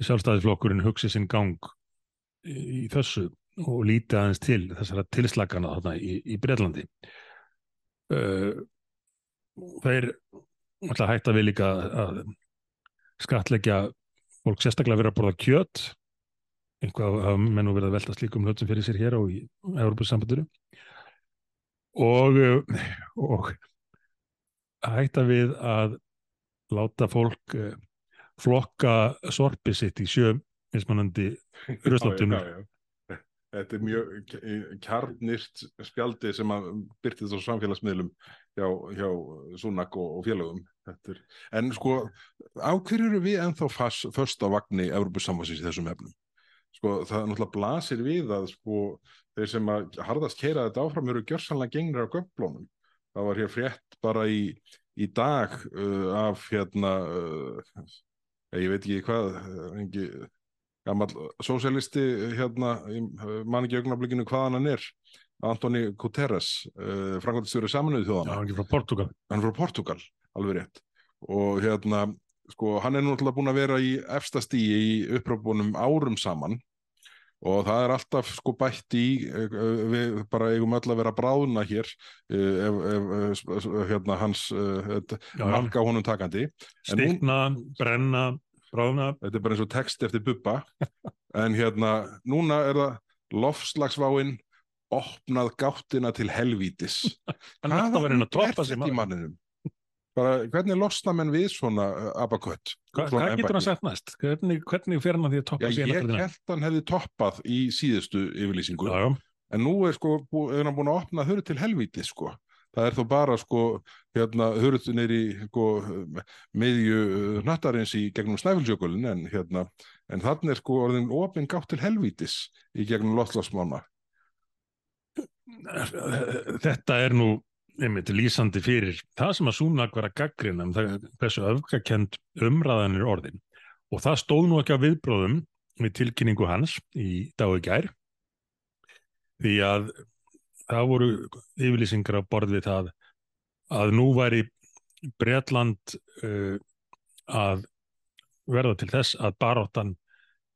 sjálfstæðisflokkurinn hugsi sinn gang í þessu og líti aðeins til þessara tilslagana þarna í, í Breitlandi uh, þeir alltaf hægt að við líka að skatleggja fólk sérstaklega verið að borða kjött einhvað hafa menn og verið að velta slíkum hlutum fyrir sér hér og í Európa-sambandinu og, og hægt að við að láta fólk uh, flokka sorpi sitt í sjö mismunandi <laughs> röstláttunum Þetta er mjög kjarnist spjaldi sem að byrtist á samfélagsmiðlum hjá, hjá Súnak og, og félagum. Er, en sko, á hverju eru við ennþá först á vagnni Európa-samvansins í þessum efnum? Sko, það náttúrulega blasir við að sko, þeir sem að hardast keira þetta áfram eru gjörsanlega gengnir á göflónum. Það var hér frétt bara í, í dag uh, af hérna uh, ég veit ekki hvað engi, gammal sósialisti hérna, mann ekki augnablikinu hvaðan hann er Antoni Guterres uh, frangværtistjóri saminuði þjóðana hann er frá Portugal hann er frá Portugal, alveg rétt. Og hérna, sko, hann er náttúrulega búin að vera í efstastíi í uppröpunum árum saman. Og það er alltaf sko bætt í við bara eigum öll að vera bráðuna hér ef, ef, ef hérna hans marka honum takandi. Stikna, brenna, bráðuna þetta er bara eins og text eftir buppa en hérna, núna er það lofslagsváinn opnað gáttina til helvítis. <laughs> Hvað er þetta í manninum? Bara hvernig losna menn við svona abakött Hva, hvað getur hann sagt næst? Hvernig, hvernig fer hann að því að toppa síðan? Ég held hann hefði toppað í síðustu yfirlýsingu. Já, já. en nú er sko, er hann búin að opna þurru til helvíti sko. Það er þó bara sko hérna hurðu neyri sko meðju nattarins í gegnum snæfilsjökulin en hérna en þannig er sko orðin ofinn gátt til helvítis í gegnum lotlásmána <laughs> Þetta er nú einmitt lýsandi fyrir það sem að Súnak var að gaggrina um þessu öfgakend umræðanir orðin. Og það stóð nú ekki á viðbróðum við tilkynningu hans í dag og gær. Því að það voru yfirlýsingar á borð við það að nú væri Breitland uh, að verða til þess að baróttan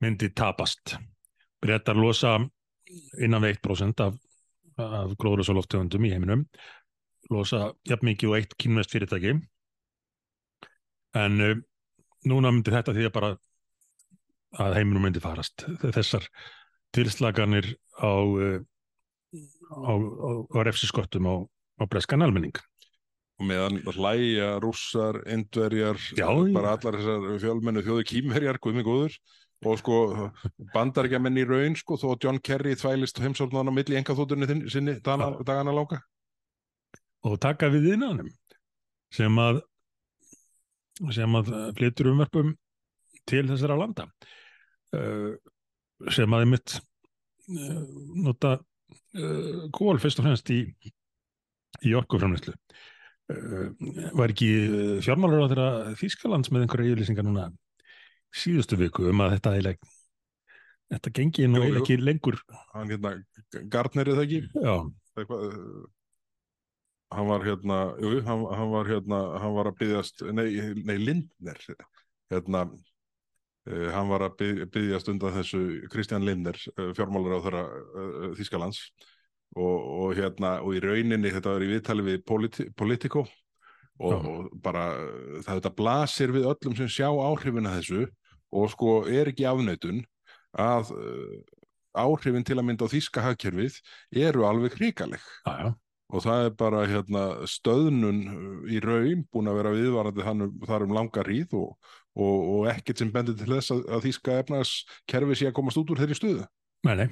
myndi tapast. Breitar losa innan við 1% af, af gróðurlösa í heiminum losa jafn mikið og eitt kynvest fyrirtæki En uh, núna myndi þetta því að bara að heiminum myndi farast. Þessar tilslaganir á, uh, á, á, á refsiskottum á, á breskan almenning. og meðan hlæja rússar, indverjar bara allar þessar fjölmennu þjóðu kýmverjar, guðmi góður og sko bandaríkjamenn í raun sko þó John Kerry þvælist heimsálfnaðan á milli engaþótturinn sinni dagana, Já. dagana langa. Og taka við innanum sem að sem að flytur umverpum til þessara landa uh, sem að einmitt uh, nota uh, kól fyrst og fremst í í orkuframlæslu var ekki fjármálur á þeirra Þýskalands með einhverja yfirlýsingar núna síðustu viku um að þetta eiginlega þetta gengi nú jú. ekki lengur. Hann hérna, Gardner er það ekki? Eitthvað uh, hann var hérna, jú, hann, hann var hérna hann var að byggjast, nei, nei Lindner hérna uh, hann var að bygg- byggjast undan þessu Kristján Lindner, uh, fjármálar á þeirra uh, Þískalands og, og hérna, og í rauninni þetta var í viðtali við politi Politico og, Já. og bara það þetta blasir við öllum sem sjá áhrifina þessu og sko er ekki afnætun að uh, áhrifin til að mynda á þýska hagkerfið eru alveg hrikaleg. Já, já, og það er bara hérna, stöðnun uh, í raun búin að vera viðvarandi þann, þar um langa ríð og, og, og ekkert sem bendir til þess að, að þýska efnagskerfi sé að komast út úr þeirri stöðu. nei, nei.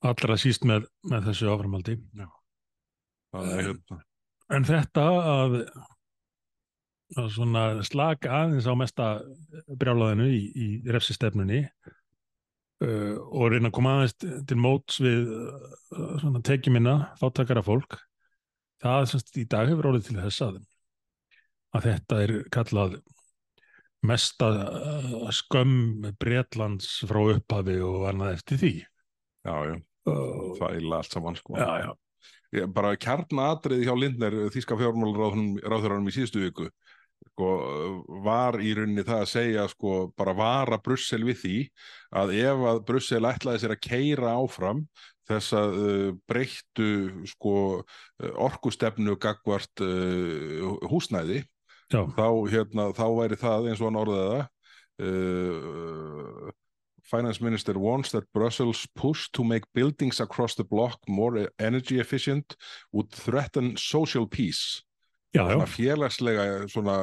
Allra síst með, með þessu áframaldi. Það er hérna, En þetta að, að svona slaka aðeins á mesta brjálaðinu í, í refsistefnunni uh, og reyna að koma aðeins til móts við uh, tekjuminna fátakara fólk það semst í dag hefur orðið til þess að að þetta er kallað mesta uh, skömm Bretlands frá upphafi og annað eftir því. Já, já, það er allt saman sko. já, já, bara kjarnaatriði hjá Lindner, þýska fjármálaráðurum í síðustu viku, sko, var í rauninni það að segja, sko, bara vara Brussel við því að ef að Brussel ætlaði sér að keira áfram þess að uh, breyttu sko, uh, orkustefnu gagvart uh, húsnæði, þá, hérna, þá væri það eins og hann orðaði það uh, Finance Minister wants that Brussels push to make buildings across the bloc more energy efficient would threaten social peace. Já, já. svona félagslega svona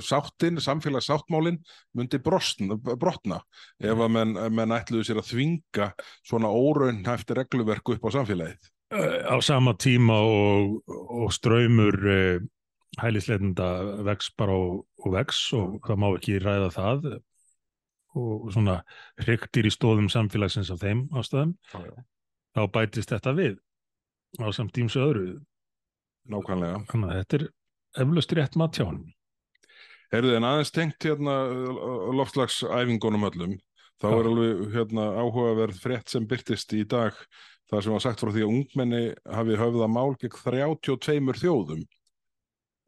sáttin, samfélagssáttmálin myndi brostna, brotna ef að menn, menn ætluðu sér að þvinga svona óraunhæft regluverku upp á samfélagið. Eh, á sama tíma og, og ströymur uh, hælisleitenda vex bara og, og vex og það má ekki ræða það og svona hryktir í stóðum samfélagsins af þeim ástæðum, já, já. þá bætist þetta við á samt tímsu öðru nákvæmlega þannig að þetta er eflaust rétt hjá hann Herðu, en aðeins tengt hérna loftslagsæfingunum öllum, þá Já. er alveg hérna áhugaverð frétt sem byrtist í dag þar sem var sagt frá því að ungmenni hafi höfða mál gegn 32 þjóðum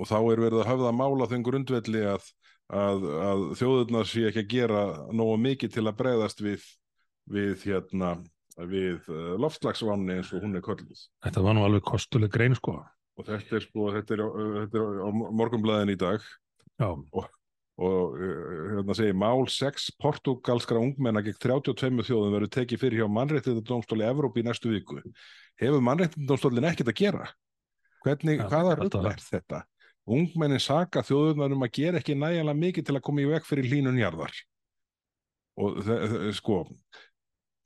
og þá er verið að höfða mál á þeim grundvelli að, að, að þjóðurnar sé ekki að gera nógu mikið til að bregðast við, við hérna við uh, loftslagsvánni eins og hún er kölluð þetta var nú alveg kostuleg grein sko og þetta er sko, þetta er, á- þetta er á morgunblæðin í dag já, og uh, hérna segir mál 6 portugalskra ungmenna gegn 32 þjóðum verður tekið fyrir hjá mannréttindadómstóli Evrópi í næstu viku. Hefur mannréttindadómstólin ekkert að gera? Hvernig, Ja, hvaða rödd er þetta? Ungmennin saka þjóðunar um að gera ekki nægilega mikið til að koma í veg fyrir hlínun jarðar. Og sko,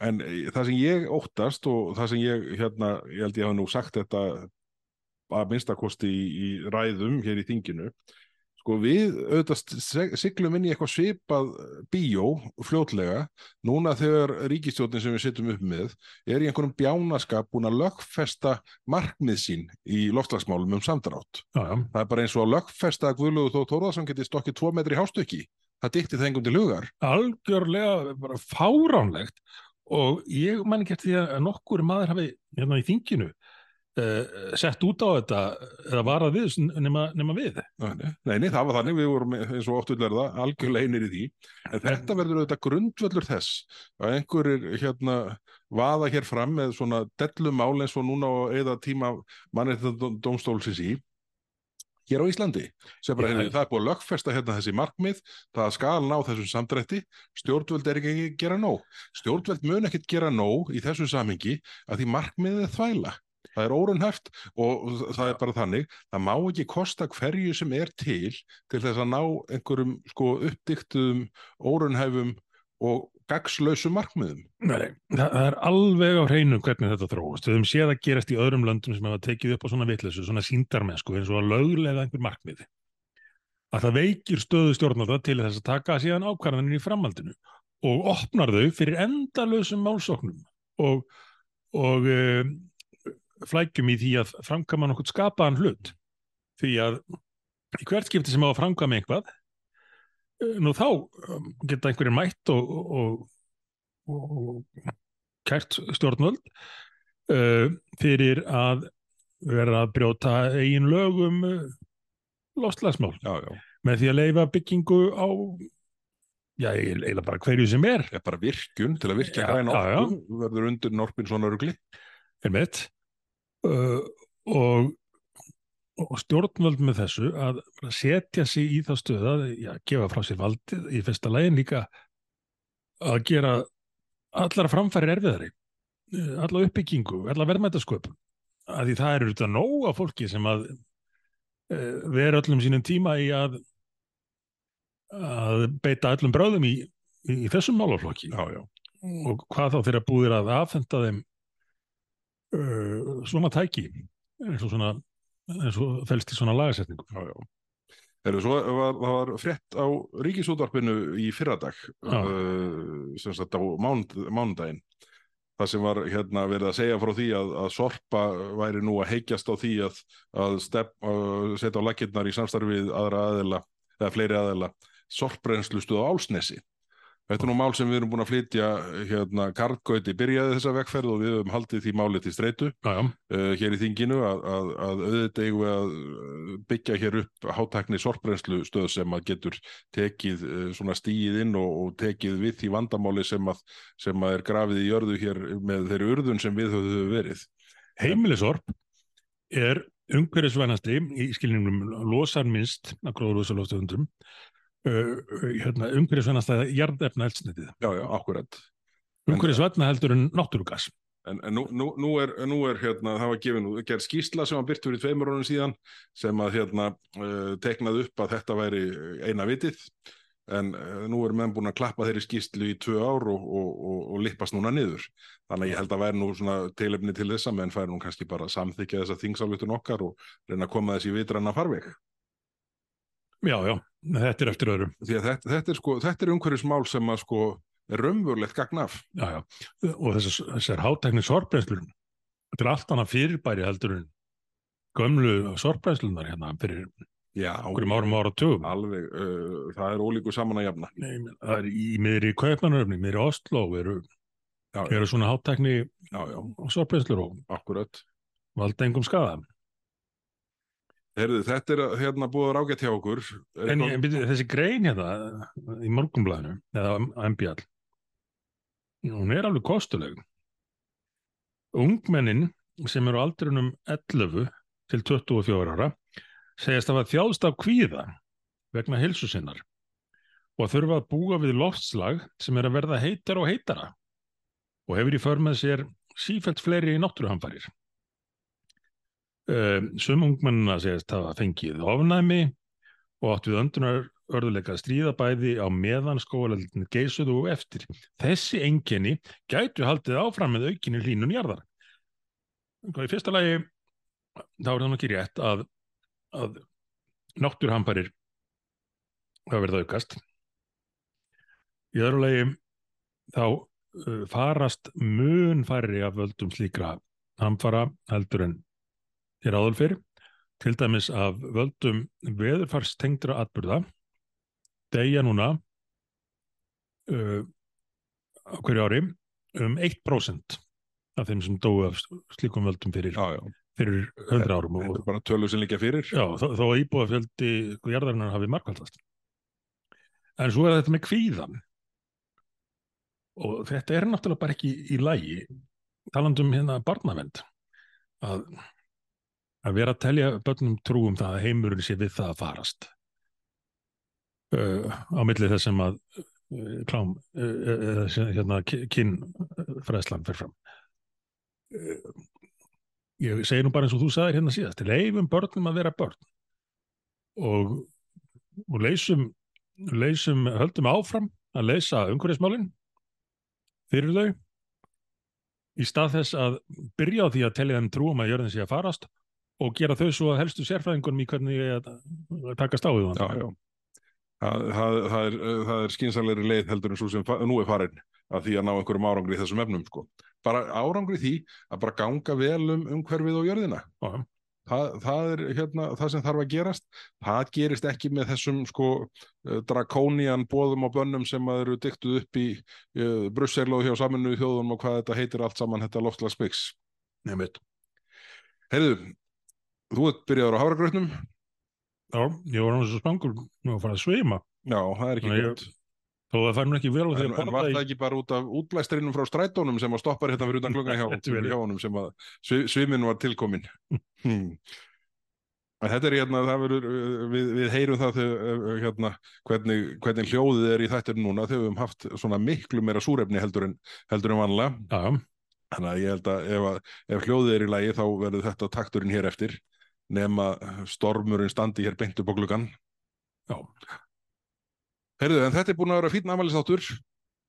en eh, það sem ég óttast og það sem ég, hérna, ég held ég hafa nú sagt þetta að minnstakosti í, í ræðum hér í þinginu, sko við auðvitað siglum inn í eitthvað svipað bíó fljótlega núna þegar ríkistjótin sem við sittum upp með er í einhverjum bjánaskap búin að lögfesta markmið sín í loftslagsmálum um samdrátt. já, Það er bara eins og að lögfesta að Guðlúður Þó Þórðarsson geti stokkið tvo metri hástökki. Það dykti það engum til hugar. algjörlega bara fáránlegt og ég man ekki eftir því að nokkur maður hafi hérna í þinginu uh, sett út á þetta eða varað við s- nema, nema við Nei, nei, það var þannig, við vorum eins og oft vil verða algjörlega einir í því. En þetta verður auðvitað grundvöllur þess að einhverjir hérna vaða hér fram með svona dellumál eins og núna og eða tíma mannréttindadómstólsins í hér á Íslandi sem bara, heyrðu, það er búið að lögfesta hérna þessi markmið, það skal ná þessum samdrætti, stjórnvöld er ekki að gera nóg. Stjórnvöld mun ekkert gera nóg í þessu samingi að því markmiðið er þvæla. Það er órunhæft og það er bara þannig, það má ekki kosta hverju sem er til til þess að ná einhverjum sko uppdiktuðum, órunhæfum og gagslausum markmiðum. Nei, það, er alveg á hreinu hvernig þetta þróast. Við höfum séð að gerast í öðrum löndum sem hafa tekið upp á svona vitleysu, svona síndarmennsku, eins og að löglega einhver markmið. Að það veikir stöðu stjórnarða til þess að taka síðan ákvarðanir í framhaldinu og opnar þau fyrir endalausum málsóknum og, og uh, flækjum í því að framkama nokkuð skapaðan hlut. Því að í hvert skipti sem á að framkama eitthvað, eh, nú þá um, geta einhverjir mætt og, og, og, og kært stjórnvöld uh, fyrir að vera að brjóta eigin lög um uh, lostlagsmál Já, já. með því að leifa byggingu á já, eiginlega bara hverju sem er er bara virkjun til að virkja Já, græn já, já. orku, verður undir Norpin svona rugli. er mitt uh, og, og stjórnvöld með þessu að setja sig í þá stöð að já, gefa frá sér valdið í fyrsta lægin líka að gera allara framfæri erfiðari uh, alla uppbyggingu, alla verðmætasköpun að því það eru þetta nóg af fólki sem að uh, vera öllum sínum tíma í að að beita öllum bráðum í, í, í þessum málaflokki Já, já. og hvað þá þeirra búðir að afhenda þeim uh, svona tæki eins og svona eins og felst í svona lagasetningu Já, já. Heru, svo var, það var frétt á ríkisútvarpinu í fyrradag, uh, sem sagt á mánud, mánudaginn, það sem var hérna verið að segja frá því að, að Sorpa væri nú að heikjast á því að, að uh, setja á lakirnar í samstarfið aðra aðela, eða fleiri aðela, sorprennslustuð á Álsnesi. Þetta er nú mál sem við erum búin að flytja, hérna, Karlgauti byrjaði þessa vegferð og við höfum haldið því máli til streitu uh, hér í þinginu að, að, að auðvitað eigum við að uh, byggja hér upp hátækni sorprennslu stöð sem að getur tekið uh, svona stíið inn og, og tekið við því vandamáli sem að, sem að er grafið í jörðu hér með þeirri urðun sem við höfum verið. heimilisorp er umhverfisvænasti í skilningum losar minnst að gróðurúsaloftegundum uh, hérna, umhverfisvænasta jarðefna eldsnitið Já, já, akkurat. umhverfisvænna heldur en náttúrugas En, en nú, nú, nú er, nú er hérna, það var gefin gerð skýrsla sem var byrt fyrir tveimur ánum síðan sem að hérna uh, teknað upp að þetta væri eina vitið en uh, nú er menn búin að klappa þeirri skýrslu í tvö ár og, og, og, og lippast núna niður. Þannig að ég held að væri nú svona teilefni til þessa menn færi nú kannski bara að samþykja þessa þingsáljutun okkar og reyna að koma þessi vitranna farveg. Já, já, þetta er eftir öðrum þetta, þetta er sko, er umhverfismál sem að sko er raunverulegt gagn af. já, já. og þessar, þessar hátækni sorpbrennslur þetta er allt annað fyrirbæri heldur en gömlu sorpbrennslunar hérna fyrir Já, okkur árum ára tugum alveg, uh, það er ólíku saman að jafna. Nei, það er í miðri kaupmannöfni, miðri Oslo eru, Já, eru svona hátækni sorpbrennslur og valda engum skada Herðu, þetta er hérna búið að rákja hjá okkur. En, en byrju, þessi grein hérna í morgunblæðinu, eða MBL hún er alveg kostuleg ungmennin sem eru á aldrinum 11 til 24 ára segjast að hafa þjáðst af kvíða vegna hilsu sinnar og þurfa að búa við loftslag sem er að verða heitar og heitara og hefur í för með sér sífælt fleiri náttúruhamfarir. Um, sum ungmennina segjast hafa fengið ofnæmi og átt við öndunar örðuleika að stríða bæði á meðan skóaleldin geisuðu og eftir. Þessi enginni gætu haldið áfram með aukinni hlínun jarðar. Hvað í fyrsta lagi þá er það nú ekki rétt að, að náttúrhamparir hafa verið að aukast. Í öðru lagi þá uh, farast mun færri af völdum slíkra hamfara heldur en hér áður fyrir til dæmis af völdum veðurfarstengdra atburða deyja núna uh, á hverju ári um 1% af þeim sem dói af slíkum völdum fyrir, Já, já, fyrir 100 árum þetta er bara tölur sem líka fyrir. já, þó, þó að íbúafjöldi sko, jarðarinnar hafi markvaldast en svo er þetta með kvíðan og þetta er náttúrulega bara ekki í lægi talandum hérna barnavend að að vera að telja börnum trúum það að heimurinn sé við það að farast. Uh, á milli þess sem að uh, klám uh, uh, hérna, kynfræðslan fer fram. Uh, ég segi nú bara eins og þú sagðir hérna síðast leifum börnum að vera börn. Og, og leysum leysum, höldum áfram að leysa umhverfismálin fyrir þau í stað þess að byrja á því að tellja þeim trúum að jörðin sé að farast og gera þau svo að helstu sérfræðingunum í hvernig ég takast á því. Það, það, það er, það er skynsalegri leið heldur en svo sem nú er farin að því að ná einhverjum árangri í þessum efnum sko. bara árangri því að bara ganga vel um umhverfið og jörðina. Það, það er hérna, það sem þarf að gerast. Það gerist ekki með þessum sko eh, drakónían bóðum og bönnum sem að eru dyktuð upp í uh, Brussel og hjá saminu í þjóðum og hvað þetta heitir allt saman þetta loftslagsbyggs. Nefnit Heyrðu, þú ert byrjaður á hafragrötnum Já, ég var náttúrulega spangur að fara að svima já, það er ekki Þannig að ég- gott þó það fær nú ekki vel á því En, að en var borða það í ekki bara út af útblæstrinum frá strætónum sem að stoppar hérna fyrir utan <laughs> klukkan hjá, honum sem að svi- svimin var tilkomin <laughs> hmm. Þetta er hérna, verður, uh, við, við heyrum það þegar, uh, hérna, hvernig, hvernig hljóðið er í þættir núna þegar við höfum haft svona miklu meira súrefni heldur en, heldur en vanlega. Já. Þannig að ég held að ef, ef hljóðið er í lagi þá verður þetta takturinn hér eftir nema stormurinn standi hér beint upp á gluggan. Já. Heyrðu, en þetta er búin að vera fínn afmælistáttur.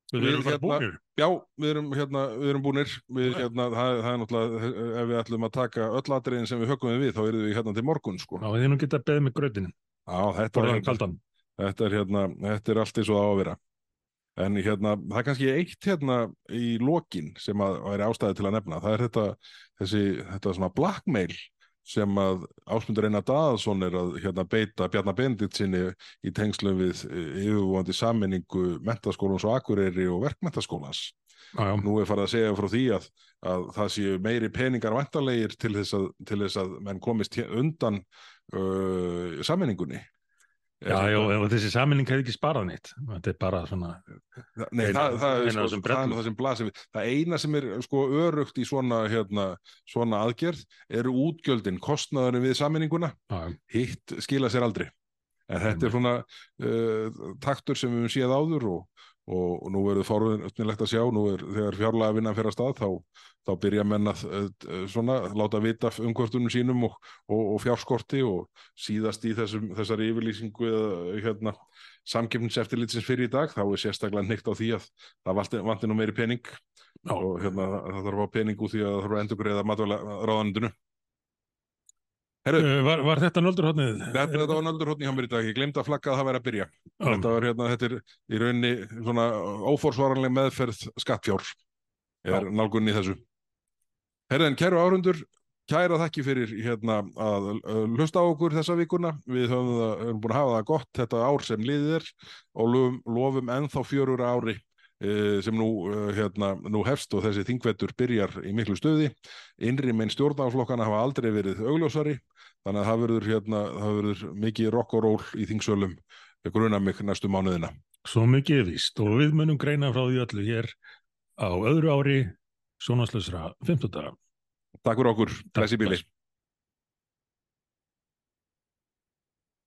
Við Við erum hérna- búinir. Já, við erum, hérna, við erum búnir við, hérna, það, það er náttúrulega ef við ætlum að taka öll atriðin sem við höfum við þá erum við hérna til morgun sko. Já, þið nú geta beðið með grötinin. Já, þetta, er, hérna, þetta, er, hérna, þetta er allt eins og það á að vera en hérna, það er kannski eitt hérna í lokin sem að væri ástæði til að nefna, það er þetta þessi, þetta svona blackmail sem að Ásmundur Einar Daðason er að hérna, beita Bjarnar Benedikt sinni í tengslum við eh, yfirvóandi sammenningu mentaskólans og Akureyri og verkmentaskólans Já, já. nú er farið að segja frá því að, að það séu meiri peningar vantarlegir til þess að, til þess að menn komist undan uh, sammenningunni Já, já, og þessi saminning hefði ekki sparað neitt. Þetta er bara svona, Nei, eina- það, það, eina sko, það er það sem blasir við. Það eina sem er sko örugt í svona, hérna, svona aðgerð eru útgjöldin, kostnaðurinn við já. hitt skila sér aldrei. En þetta er svona uh, taktur sem við séð áður og, og, og nú verður forvinnlegt að sjá, nú er þegar fjárlega vinnan fyrir að stað, þá, þá byrja menn að uh, svona, láta vita af umkvörtunum sínum og, og, og fjárskorti og síðast í þessum, þessari yfirlýsingu eða hérna, samkeppniseftirlitsins fyrir í dag, þá er sérstaklega neitt á því að það vanti, vanti nú meiri pening Já. og hérna, það þarf að fá pening úr því að það þarf að endur greiða matvæla ráðanundinu. Herru, Uh, var, var þetta nöldurhóttnið? Þetta, þetta var nöldurhóttni hjá mér í dag, ég glemdi að flagga að það væri að byrja. Þetta var hérna, þetta er í rauninni svona óforsvaranleg meðferð skattfjár. Er Já. nálgunni í þessu. Herðin, kæru árundur, kæra þakki fyrir hérna að uh, hlusta á okkur þessa vikuna. Við höfum, það, höfum búin að hafa það gott þetta ár sem liðið er og lofum, lofum ennþá fjörur ári eh, sem nú, uh, hérna, nú hefst og þessi þingvettur byrjar í miklu stöði. Innri minn stjórnaflokkana hafa aldrei verið augljósari þannig að það verður, hérna, það verður mikið rock og roll í þingsölum gruna mig næstu mánuðina. Svo mikið víst og við munum greina frá því öllu hér á öðru ári sjónaslausra 15. Takk fyrir okkur, blessi bíli.